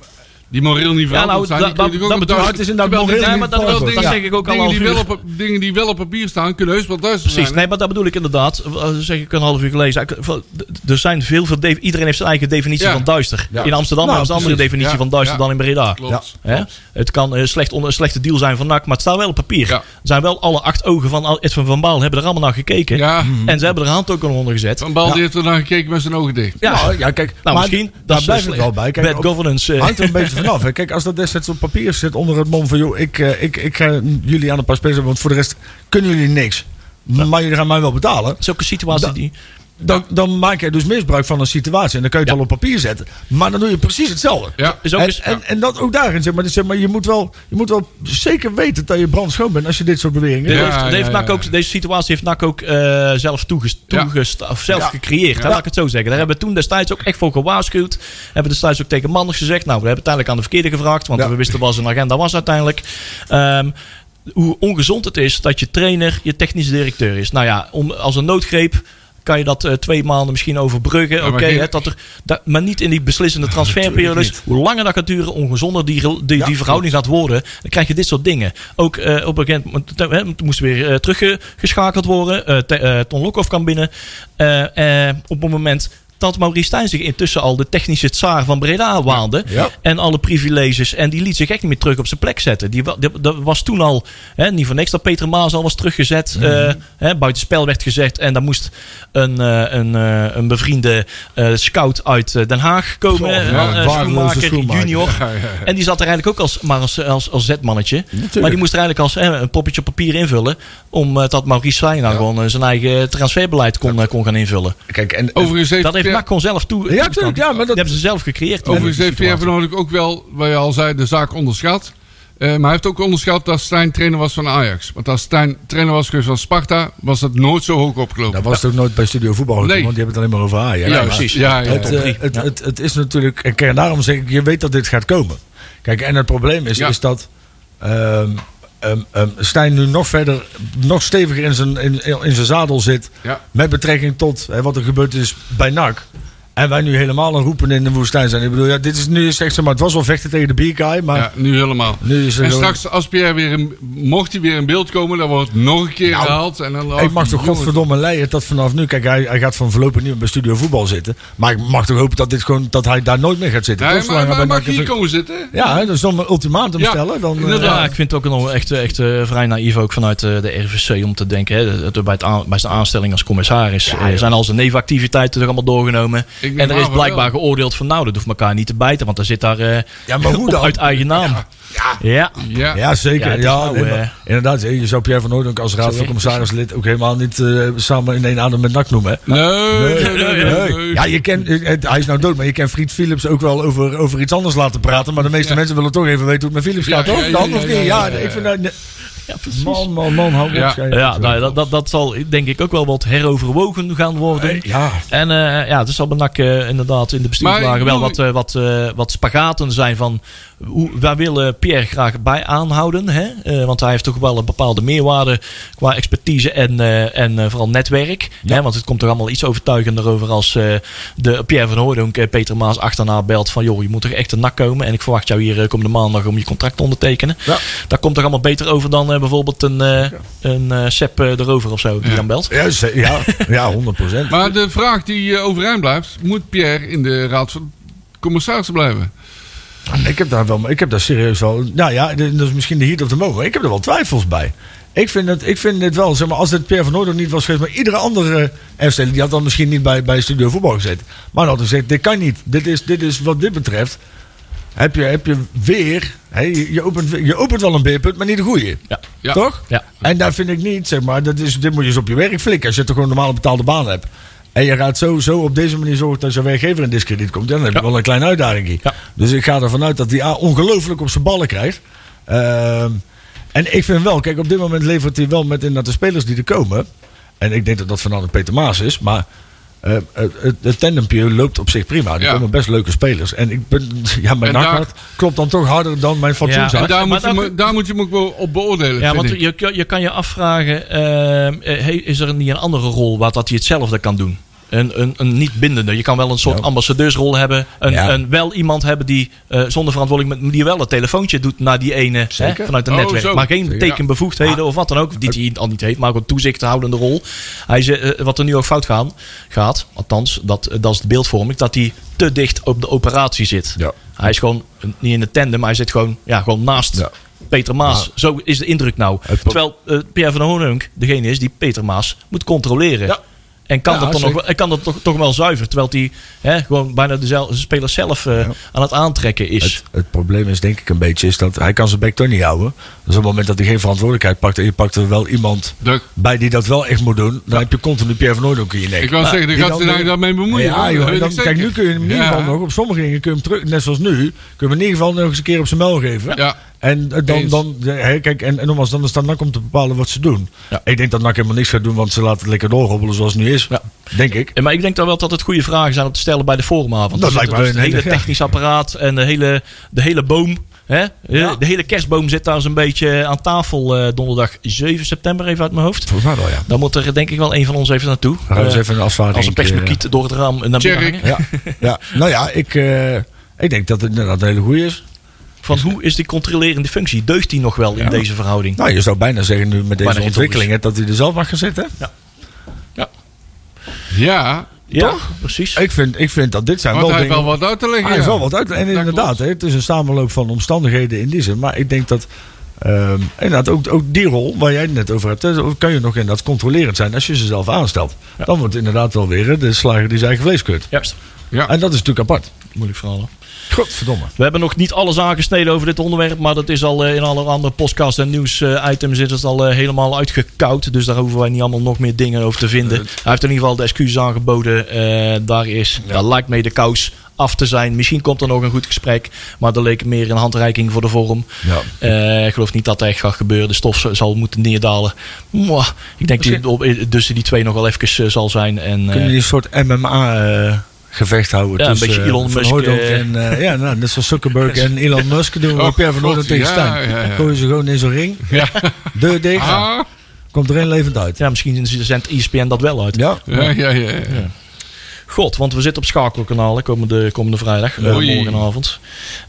Die moreel niet veranderd nou, zijn. dat- dat- dat bedoel Het is inderdaad moreel Nee, niet maar dat, veranderd. dat Ja. zeg ik ook al dingen, die wel op, dingen die wel op papier staan, kunnen heus wel duister Precies, zijn. nee, maar dat bedoel ik inderdaad. Eh, zeg ik een half uur d- Er zijn veel, veel de- iedereen heeft zijn eigen definitie Ja. van duister. Ja. In Amsterdam Nou, hebben ze een andere definitie Ja, van duister ja. dan in Breda. Klopt. Hè? klopt. Het kan eh, slecht onder, een slechte deal zijn van NAC, maar het staat wel op papier. Ja. Er zijn wel alle acht ogen van Edwin van Baal hebben er allemaal naar gekeken. Ja, En ze hebben er een hand ook onder gezet. Van Bal Ja. die heeft er naar gekeken met zijn ogen dicht. Ja, Nou, ja, kijk, nou, misschien. daar blijft eh, het wel bij. Kijk, bad governance. eh, hangt er een beetje vanaf. hè. Kijk, als dat destijds op papier zit onder het mom van... joh, ik, eh, ik, ik ga jullie aan spelers hebben, want voor de rest kunnen jullie niks. Maar jullie gaan mij wel betalen. Zulke situatie Da- die... Dan, dan maak je dus misbruik van een situatie. En dan kun je het Ja. wel op papier zetten. Maar dan doe je precies hetzelfde. Ja. Is ook en, en, en dat ook daarin, zeg maar, zeg maar je, moet wel, je moet wel zeker weten dat je brandschoon bent als je dit soort beweringen Ja, doet. heeft, dit ja, heeft ja, NAC ja. ook, deze situatie heeft NAC ook eh, zelf toegest, of zelf Ja. gecreëerd. Laat ik het zo zeggen. Daar hebben we toen destijds ook echt voor gewaarschuwd. Hebben destijds ook tegen Manders gezegd. Nou, we hebben uiteindelijk aan de verkeerde gevraagd. Want Ja. we wisten wat zijn agenda was uiteindelijk. Ehm, hoe ongezond het is dat je trainer je technische directeur is. Nou ja, om, als een noodgreep kan je dat eh, twee maanden misschien overbruggen. Oké, dat er, dat, maar niet in die beslissende transferperiodes. Hoe langer dat gaat duren, ongezonder die, die, die verhouding gaat worden. Dan krijg je dit soort dingen. Ook eh, op een gegeven moment toen moest weer eh, teruggeschakeld worden. Eh, Ton Lokhoff kwam binnen. Op het moment dat Maurice Stijn zich intussen al de technische tsaar van Breda waande. Ja. En alle privileges. En die liet zich echt niet meer terug op zijn plek zetten. Die, dat was toen al, hè, niet voor niks dat Peter Maas al was teruggezet. eh hè, buitenspel werd gezet. En daar moest een, eh, een, eh, een bevriende scout uit Den Haag komen. Eh, ja, schoenmaker, schoenmaker. junior. Ja. En die zat er eigenlijk ook als, maar als, als, als zetmannetje. Maar die moest er eigenlijk als een poppetje op papier invullen. Omdat dat Maurice Stijn nou gewoon zijn eigen transferbeleid kon, kon gaan invullen. Kijk, en, Overigens heeft Dat heeft Pierre- NAC gewoon zelf toe. Ja, ja, maar dat- Die hebben ze zelf gecreëerd. Overigens heeft Pierre van ook wel, wat je al zei, de zaak onderschat. Eh, maar hij heeft ook onderschat dat Stijn trainer was van Ajax. Want als Stijn trainer was geweest van Sparta, was dat nooit zo hoog opgelopen. dat was het ook nooit bij Studio Voetbal Nee. want die hebben het alleen maar over Ajax. ja, maar- precies. Ja, ja, Het, ja. eh, het, Ja. het, het is natuurlijk, en kijk, daarom zeg ik, je weet dat dit gaat komen. Kijk, en het probleem is, Ja. is dat ehm ehm, Stijn nu nog verder, nog steviger in zijn, in, in zijn zadel zit. Ja. Met betrekking tot hè, wat er gebeurd is bij NAC. En wij nu helemaal een roepen in de woestijn zijn. Ik bedoel, ja, dit is nu is echt zeg maar, het was wel vechten tegen de bierkaai, maar Ja, nu helemaal. nu is er En gewoon- straks, als Pierre weer in, mocht hij weer in beeld komen, dan wordt het nog een keer Nou, herhaald. En dan, Ik mag toch jongens, godverdomme leiden dat vanaf nu... Kijk, hij, hij gaat van voorlopig niet meer bij Studio Voetbal zitten. Maar ik mag toch hopen dat, dit gewoon, dat hij daar nooit meer gaat zitten. Ja, Toch? maar, Zolang hij maar bij mag hier komen zitten? Ja, dus dan een ultimatum Ja, stellen. Dan, eh. Ja, ik vind het ook nog echt, echt eh, vrij naïef ook vanuit eh, de RVC om te denken. Hè, dat er bij, het aan- bij zijn aanstelling als commissaris eh, zijn al zijn nevenactiviteiten er allemaal doorgenomen. En er is blijkbaar wel. geoordeeld van nou, dat hoeft elkaar niet te bijten. Want daar zit daar eh, Ja, maar hoe dan? uit eigen naam. Ja. Ja. Ja, zeker. Ja, nou, nee, eh, inderdaad. hè, Je zou Pierre van Hooydonk als raad van commissarislid ook helemaal niet eh, samen in één adem met NAC noemen. Hè? Nee, nee, nee. Ja, je kent, eh, hij is nou dood, maar je kent Fried Philips ook wel over, over iets anders laten praten. Maar de meeste Ja. mensen willen toch even weten hoe het met Philips gaat, ja, toch? ja, Dan ja, of ja, niet? ja, Ja, ja, ja. ik vind dat... Ja, precies. Man, man, man, hou op. Ja. schijn. Ja, nou, dat, dat, dat zal denk ik ook wel wat heroverwogen gaan worden. Eh, Ja, En eh, ja, het zal bij NAC eh, inderdaad in de bestuurslagen wel wat, wat, eh, wat spagaten zijn van... Hoe, waar willen Pierre graag bij aanhouden? Hè? Eh, want hij heeft toch wel een bepaalde meerwaarde qua expertise en, eh, en eh, vooral netwerk. Hè? Want het komt toch allemaal iets overtuigender over als eh, de Pierre van Hooydonk Peter Maas achterna belt van... joh, je moet toch echt een NAC komen en ik verwacht jou hier komende maandag om je contract te ondertekenen. Ja. Dat komt toch allemaal beter over dan eh, bijvoorbeeld een, eh een eh, Sepp de Rover of zo die Ja. dan belt. ja, ze- ja, ja 100 procent. Maar de vraag die overeind blijft, moet Pierre in de raad van commissarissen blijven? Ik heb daar wel, ik heb daar serieus wel. Nou ja, dat is misschien de heat of the moment. Ik heb er wel twijfels bij. Ik vind het, ik vind het wel, zeg maar, als dit Pierre van Noordhoek niet was geweest, maar iedere andere FC, die had dan misschien niet bij, bij Studio Voetbal gezeten. Maar dan had hij gezegd, dit kan niet. Dit is, dit is wat dit betreft, heb je, heb je weer, hè, je, je, opent, je opent wel een beerput, maar niet de goede. Ja. Ja. Toch? Ja. En daar vind ik niet, zeg maar, dat is, dit moet je eens op je werk flikken. Als je toch gewoon een normale betaalde baan hebt. En je gaat zo, zo op deze manier zorgen dat je werkgever in discrediet komt. Dan heb je Ja. wel een kleine uitdaging. Ja. Dus ik ga ervan uit dat hij ongelooflijk op zijn ballen krijgt. Ehm, en ik vind wel, kijk, op dit moment levert hij wel met inderdaad de spelers die er komen. En ik denk dat dat vanaf Peter Maas is. Maar eh, het, het, het tandempje loopt op zich prima. Er Ja. komen best leuke spelers. En ik ben, ja, mijn nachthart klopt dan toch harder dan mijn fatsoenshart. Ja, daar, maar moet je, hem- daar moet je hem ook wel op beoordelen. Ja, want je, je- kan je afvragen, ehm, eh, is er niet een andere rol waar dat hij hetzelfde kan doen? Een, een, een niet bindende. Je kan wel een soort Ja. ambassadeursrol hebben. Een, Ja. een, wel iemand hebben die eh, zonder verantwoordelijk die wel een telefoontje doet naar die ene hè, vanuit een Oh, netwerk. zo. Maar geen Zeker. tekenbevoegdheden of wat dan ook. Die hij al niet heeft, maar ook een toezichthoudende rol. Hij ze, eh, wat er nu ook fout gaan, gaat, althans, dat, dat is de beeldvorming, dat hij te dicht op de operatie zit. Ja. Hij is gewoon eh, niet in de tandem, maar hij zit gewoon, ja, gewoon naast Ja. Peter Maas. Ja. Zo is de indruk nou. Het Terwijl eh, Pierre van Honunk degene is die Peter Maas moet controleren. Ja. En kan Ja, dat, dan nog, zeker. kan dat toch, toch wel zuiver. Terwijl hij hè, gewoon bijna de spelers zelf eh, Ja. aan het aantrekken is. Het, het probleem is denk ik een beetje is dat hij kan zijn bek toch niet houden. Dus op het moment dat hij geen verantwoordelijkheid pakt en je pakt er wel iemand Druk. bij die dat wel echt moet doen, dan heb je continu Pierre van Hooydonk in je nek. Ik wou zeggen, dan die gaat daar weer- daarmee bemoeien. Ja, joh, dan, kijk, nu kun je hem in ieder Ja. geval nog, op sommige dingen kun je hem terug, net zoals nu, kun je hem in ieder geval nog eens een keer op zijn mel geven. Ja. En eh, dan, dan kijk, en, en nogmaals, dan is het aan NAC om te bepalen wat ze doen. Ja. Ik denk dat NAC helemaal niks gaat doen, want ze laten het lekker doorhobbelen zoals het nu is. Ja. Denk ik. Maar ik denk dan wel dat het goede vragen zijn om te stellen bij de forumavond. Dat Er lijkt dus een het hele ja. technisch apparaat en de hele, de hele boom. Hè? Ja. De hele kerstboom zit daar zo'n beetje aan tafel eh, donderdag 7 september, even uit mijn hoofd. Volgens mij wel, ja. Dan moet er denk ik wel een van ons even naartoe. We gaan eens Eh, even een als een persmukiet door het raam naar binnen. Ja, ja. Nou ja, ik, eh, ik denk dat het inderdaad een hele goede is. Van hoe is die controlerende functie? Deugt die nog wel in Ja. deze verhouding? Nou, je zou bijna zeggen nu met deze ontwikkelingen dat hij er zelf mag gaan zitten. Ja, Ja, Toch? precies. Ik vind, ik vind dat dit zijn want wel hij heeft wel wat uit te leggen. Hij heeft ja. wel wat uit. En Dat inderdaad, klopt. hè, het is een samenloop van omstandigheden in die zin. Maar ik denk dat... ehm, inderdaad, ook, ook die rol waar jij het net over hebt, hè, kan je nog inderdaad controlerend zijn als je ze zelf aanstelt. Ja. Dan wordt het inderdaad wel weer de slager die zijn eigen vlees keurt. Juist. Ja. En dat is natuurlijk apart. Moeilijk verhaal. Godverdomme. We hebben nog niet alles aangesneden over dit onderwerp. Maar dat is al eh, in alle andere podcast en nieuws-items is het al eh, helemaal uitgekoud. Dus daar hoeven wij niet allemaal nog meer dingen over te vinden. Hij heeft in ieder geval de excuses aangeboden. Eh, daar is, daar lijkt mee de kous af te zijn. Misschien komt er nog een goed gesprek. Maar dat leek meer een handreiking voor de vorm. Ja. Eh, ik geloof niet dat dat echt gaat gebeuren. De stof zal moeten neerdalen. Mwah. ik denk die, op, tussen die twee nog wel even eh, zal zijn. En, Kunnen eh, die een soort MMA eh, gevecht houden Ja, een tussen beetje eh, Elon Van Musk, eh. en eh, ja, nou, net zoals Zuckerberg en Elon Musk doen we Oh, Pierre van Hooydonk tegen ja, Stijn. ja, ja. Gooien ze gewoon in zo'n ring, Ja. deur dicht, Ah, komt er één levend uit. ja, misschien zendt ESPN dat wel uit. Ja, ja, ja, ja. God, want we zitten op schakelkanaal hè, komende, komende vrijdag, eh, morgenavond.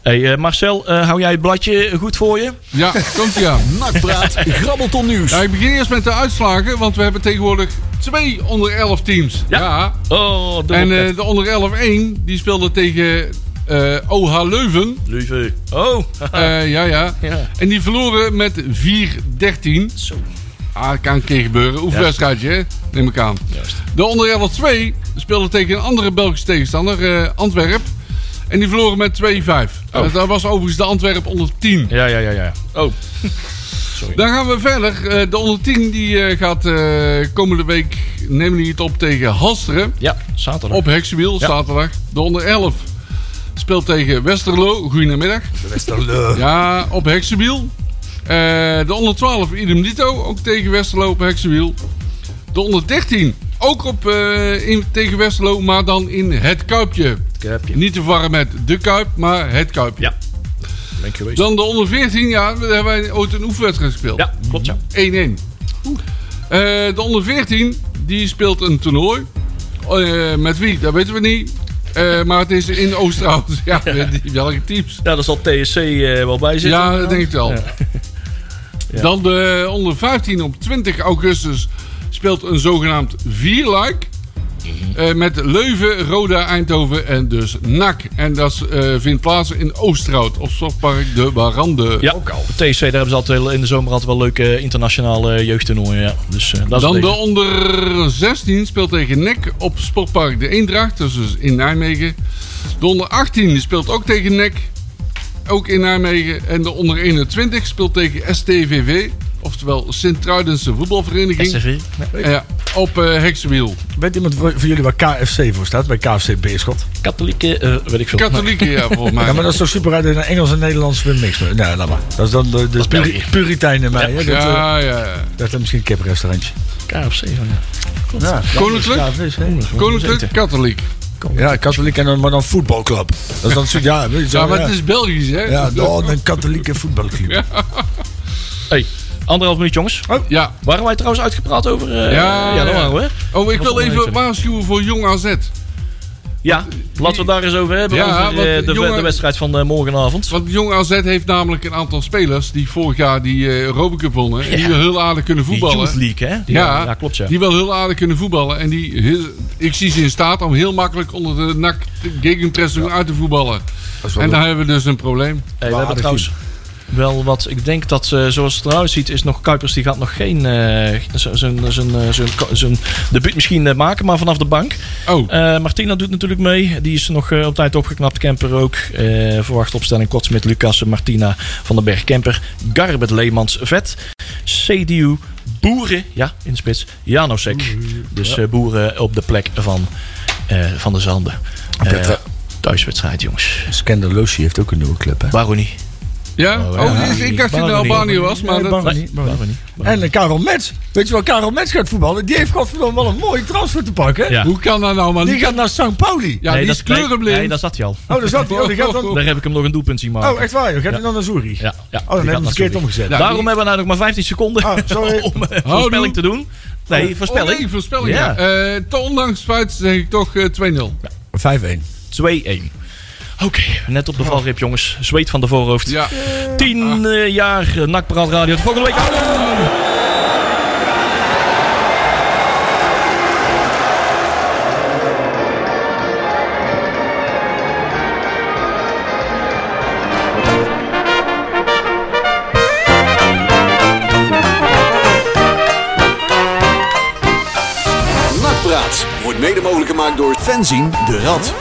Hey, eh, Marcel, eh, hou jij het bladje goed voor je? Ja, komt ie aan. Nakpraat, grabbelton nieuws. Ja, ik begin eerst met de uitslagen, want we hebben tegenwoordig twee onder 11 teams. Ja. Ja. Oh, En eh, de onder 11-1, die speelde tegen eh, OH Leuven. Lieve. Oh, Eh, ja, ja. ja. En die verloren met 4-13. Zo. Ah, kan een keer gebeuren. Oefenwedstrijdje, hè? neem ik aan. Juist. De onder 11-2 speelde tegen een andere Belgische tegenstander, eh Antwerp. En die verloren met 2-5. Oh. Dat was overigens de Antwerp onder 10. Ja, ja, ja, ja. Oh. Dan gaan we verder. Eh, de onder 10 die, eh, gaat eh, komende week, nemen die het op tegen Halsteren. Ja, zaterdag. Op Heksenwiel, Ja. zaterdag. De onder 11 speelt tegen Westerlo. Goedemiddag. Ja, op Heksenwiel. Eh, de onder 12 idem dito, ook tegen Westerlo op Heksenwiel. De onder 13 ook op, eh, in, tegen Westerlo, maar dan in het Kuipje. Kuipje. Niet te verwarren met de Kuip, maar het Kuipje. Ja. Ben ik geweest. Dan de onder 14, ja, daar hebben wij ooit een oefenwedstrijd gespeeld. Ja, klopt ja. 1-1. Eh, de onder 14, die speelt een toernooi. Eh, met wie, dat weten we niet. Eh, maar het is in Oosterhout. Ja, die- welke teams? Ja, daar zal TSC eh, wel bij zitten. Ja, dat denk ik wel. Ja. Ja. Dan de onder 15 op 20 augustus speelt een zogenaamd vierluik. Mhm. Eh, met Leuven, Roda, Eindhoven en dus NAC. En dat eh, vindt plaats in Oosterhout op Sportpark de Warande. Ja, ook al. TSC, daar hebben ze altijd in de zomer altijd wel leuke internationale jeugdtoernooien. Ja. Dus, eh, dat is Dan de onder 16 speelt tegen NEC op Sportpark de Eendracht. Is dus in Nijmegen. De onder 18 die speelt ook tegen NEC. Ook in Nijmegen. En de onder 21 speelt tegen STVV. Oftewel Sint-Truidense voetbalvereniging. SCV. Ja, op eh Heksenwiel. Weet iemand voor voor jullie waar KFC voor staat? Bij KFC Beerschot. Katholieke, eh, weet ik veel. Katholieken, ja, volgens mij. Ja, maar dat is toch super uit in Engels en Nederlands weer niks meer. Nee, laat maar. Dat is dan de, de is puri-. Puritein in mij. hè? Dat, eh, Ja, ja, ja. dat is misschien een kiprestaurantje. KFC. van, ja. Ja, Koninklijk? Koninklijk. Katholiek. Ja, katholiek en dan, maar dan voetbalclub. Dat is dan zo, ja, weet je zo, Ja, maar ja. het is Belgisch, hè? Ja, dan een katholieke voetbalclub. Hey, anderhalf minuut jongens. Ja. Waren wij trouwens uitgepraat over... eh, Ja, ja, dat ja. waren we. Oh, ik wil even waarschuwen voor Jong AZ. Ja, laten we het daar eens over hebben. Ja, over eh, de, jongen- de wedstrijd van eh, morgenavond. Want Jong AZ heeft namelijk een aantal spelers die vorig jaar die eh Europa Cup wonnen. En die Ja. wel heel aardig kunnen Die voetballen. Youth League, hè? Die- Ja, ja, klopt ja. Die wel heel aardig kunnen voetballen. En die, heel- ik zie ze in staat om heel makkelijk onder de nak gegenpressing uit te voetballen. En daar hebben we dus een probleem. Hey, we hebben trouwens wel wat. Ik denk dat eh, zoals het eruit ziet, is nog Kuipers die gaat nog geen eh, z- zijn zijn eh, zijn zijn debuut misschien maken, maar vanaf de bank. Oh, Eh, Martina doet natuurlijk mee. Die is nog op tijd opgeknapt. Kemper ook. Eh verwacht opstelling Kortsmit, Lucas, Martina van den Berg, Kemper, Garbet, Leemans, Vet, CDU, Boeren, ja, in de spits, Janosek. Dus eh, Boeren op de plek van, eh, van de Zanden. Eh, thuiswedstrijd, jongens. Scandalosi heeft ook een nieuwe club, hè? Waarom niet? Ja? Oh, Oh, ja. ik- dacht dat het. Albanië was, maar Nee, dat, Baroni. Niet? En eh, Karel Mets. Weet je wel, Karel Mets gaat voetballen. Die heeft godverdomme wel een mooie transfer te pakken. Ja. hoe kan dat nou, man? Die gaat naar St. Pauli. Ja, nee, die is kleurenblind. Nee, daar zat hij al. Oh, daar zat hij. Oh, die gaat dan... Daar heb ik hem nog een doelpunt zien maken. Oh, echt waar? joh. Gaat hij Ja. dan naar Zurich? Ja, ja. Oh, dan hebben we verkeerd omgezet. Daarom die- hebben we nou nog maar 15 seconden Oh, sorry. om eh, voorspelling te doen. Nee, voorspelling. Oh, nee, voorspelling, Ja. ja. Eh, te ondanks feit zeg ik toch eh, 2-0. 5-1. 2-1. Oké, net op de valreep jongens. Zweet van de voorhoofd. Ja. 10 eh, jaar Nakpraat Radio. Tot volgende week. Nakpraat wordt mede mogelijk gemaakt door Fenzin de Rad.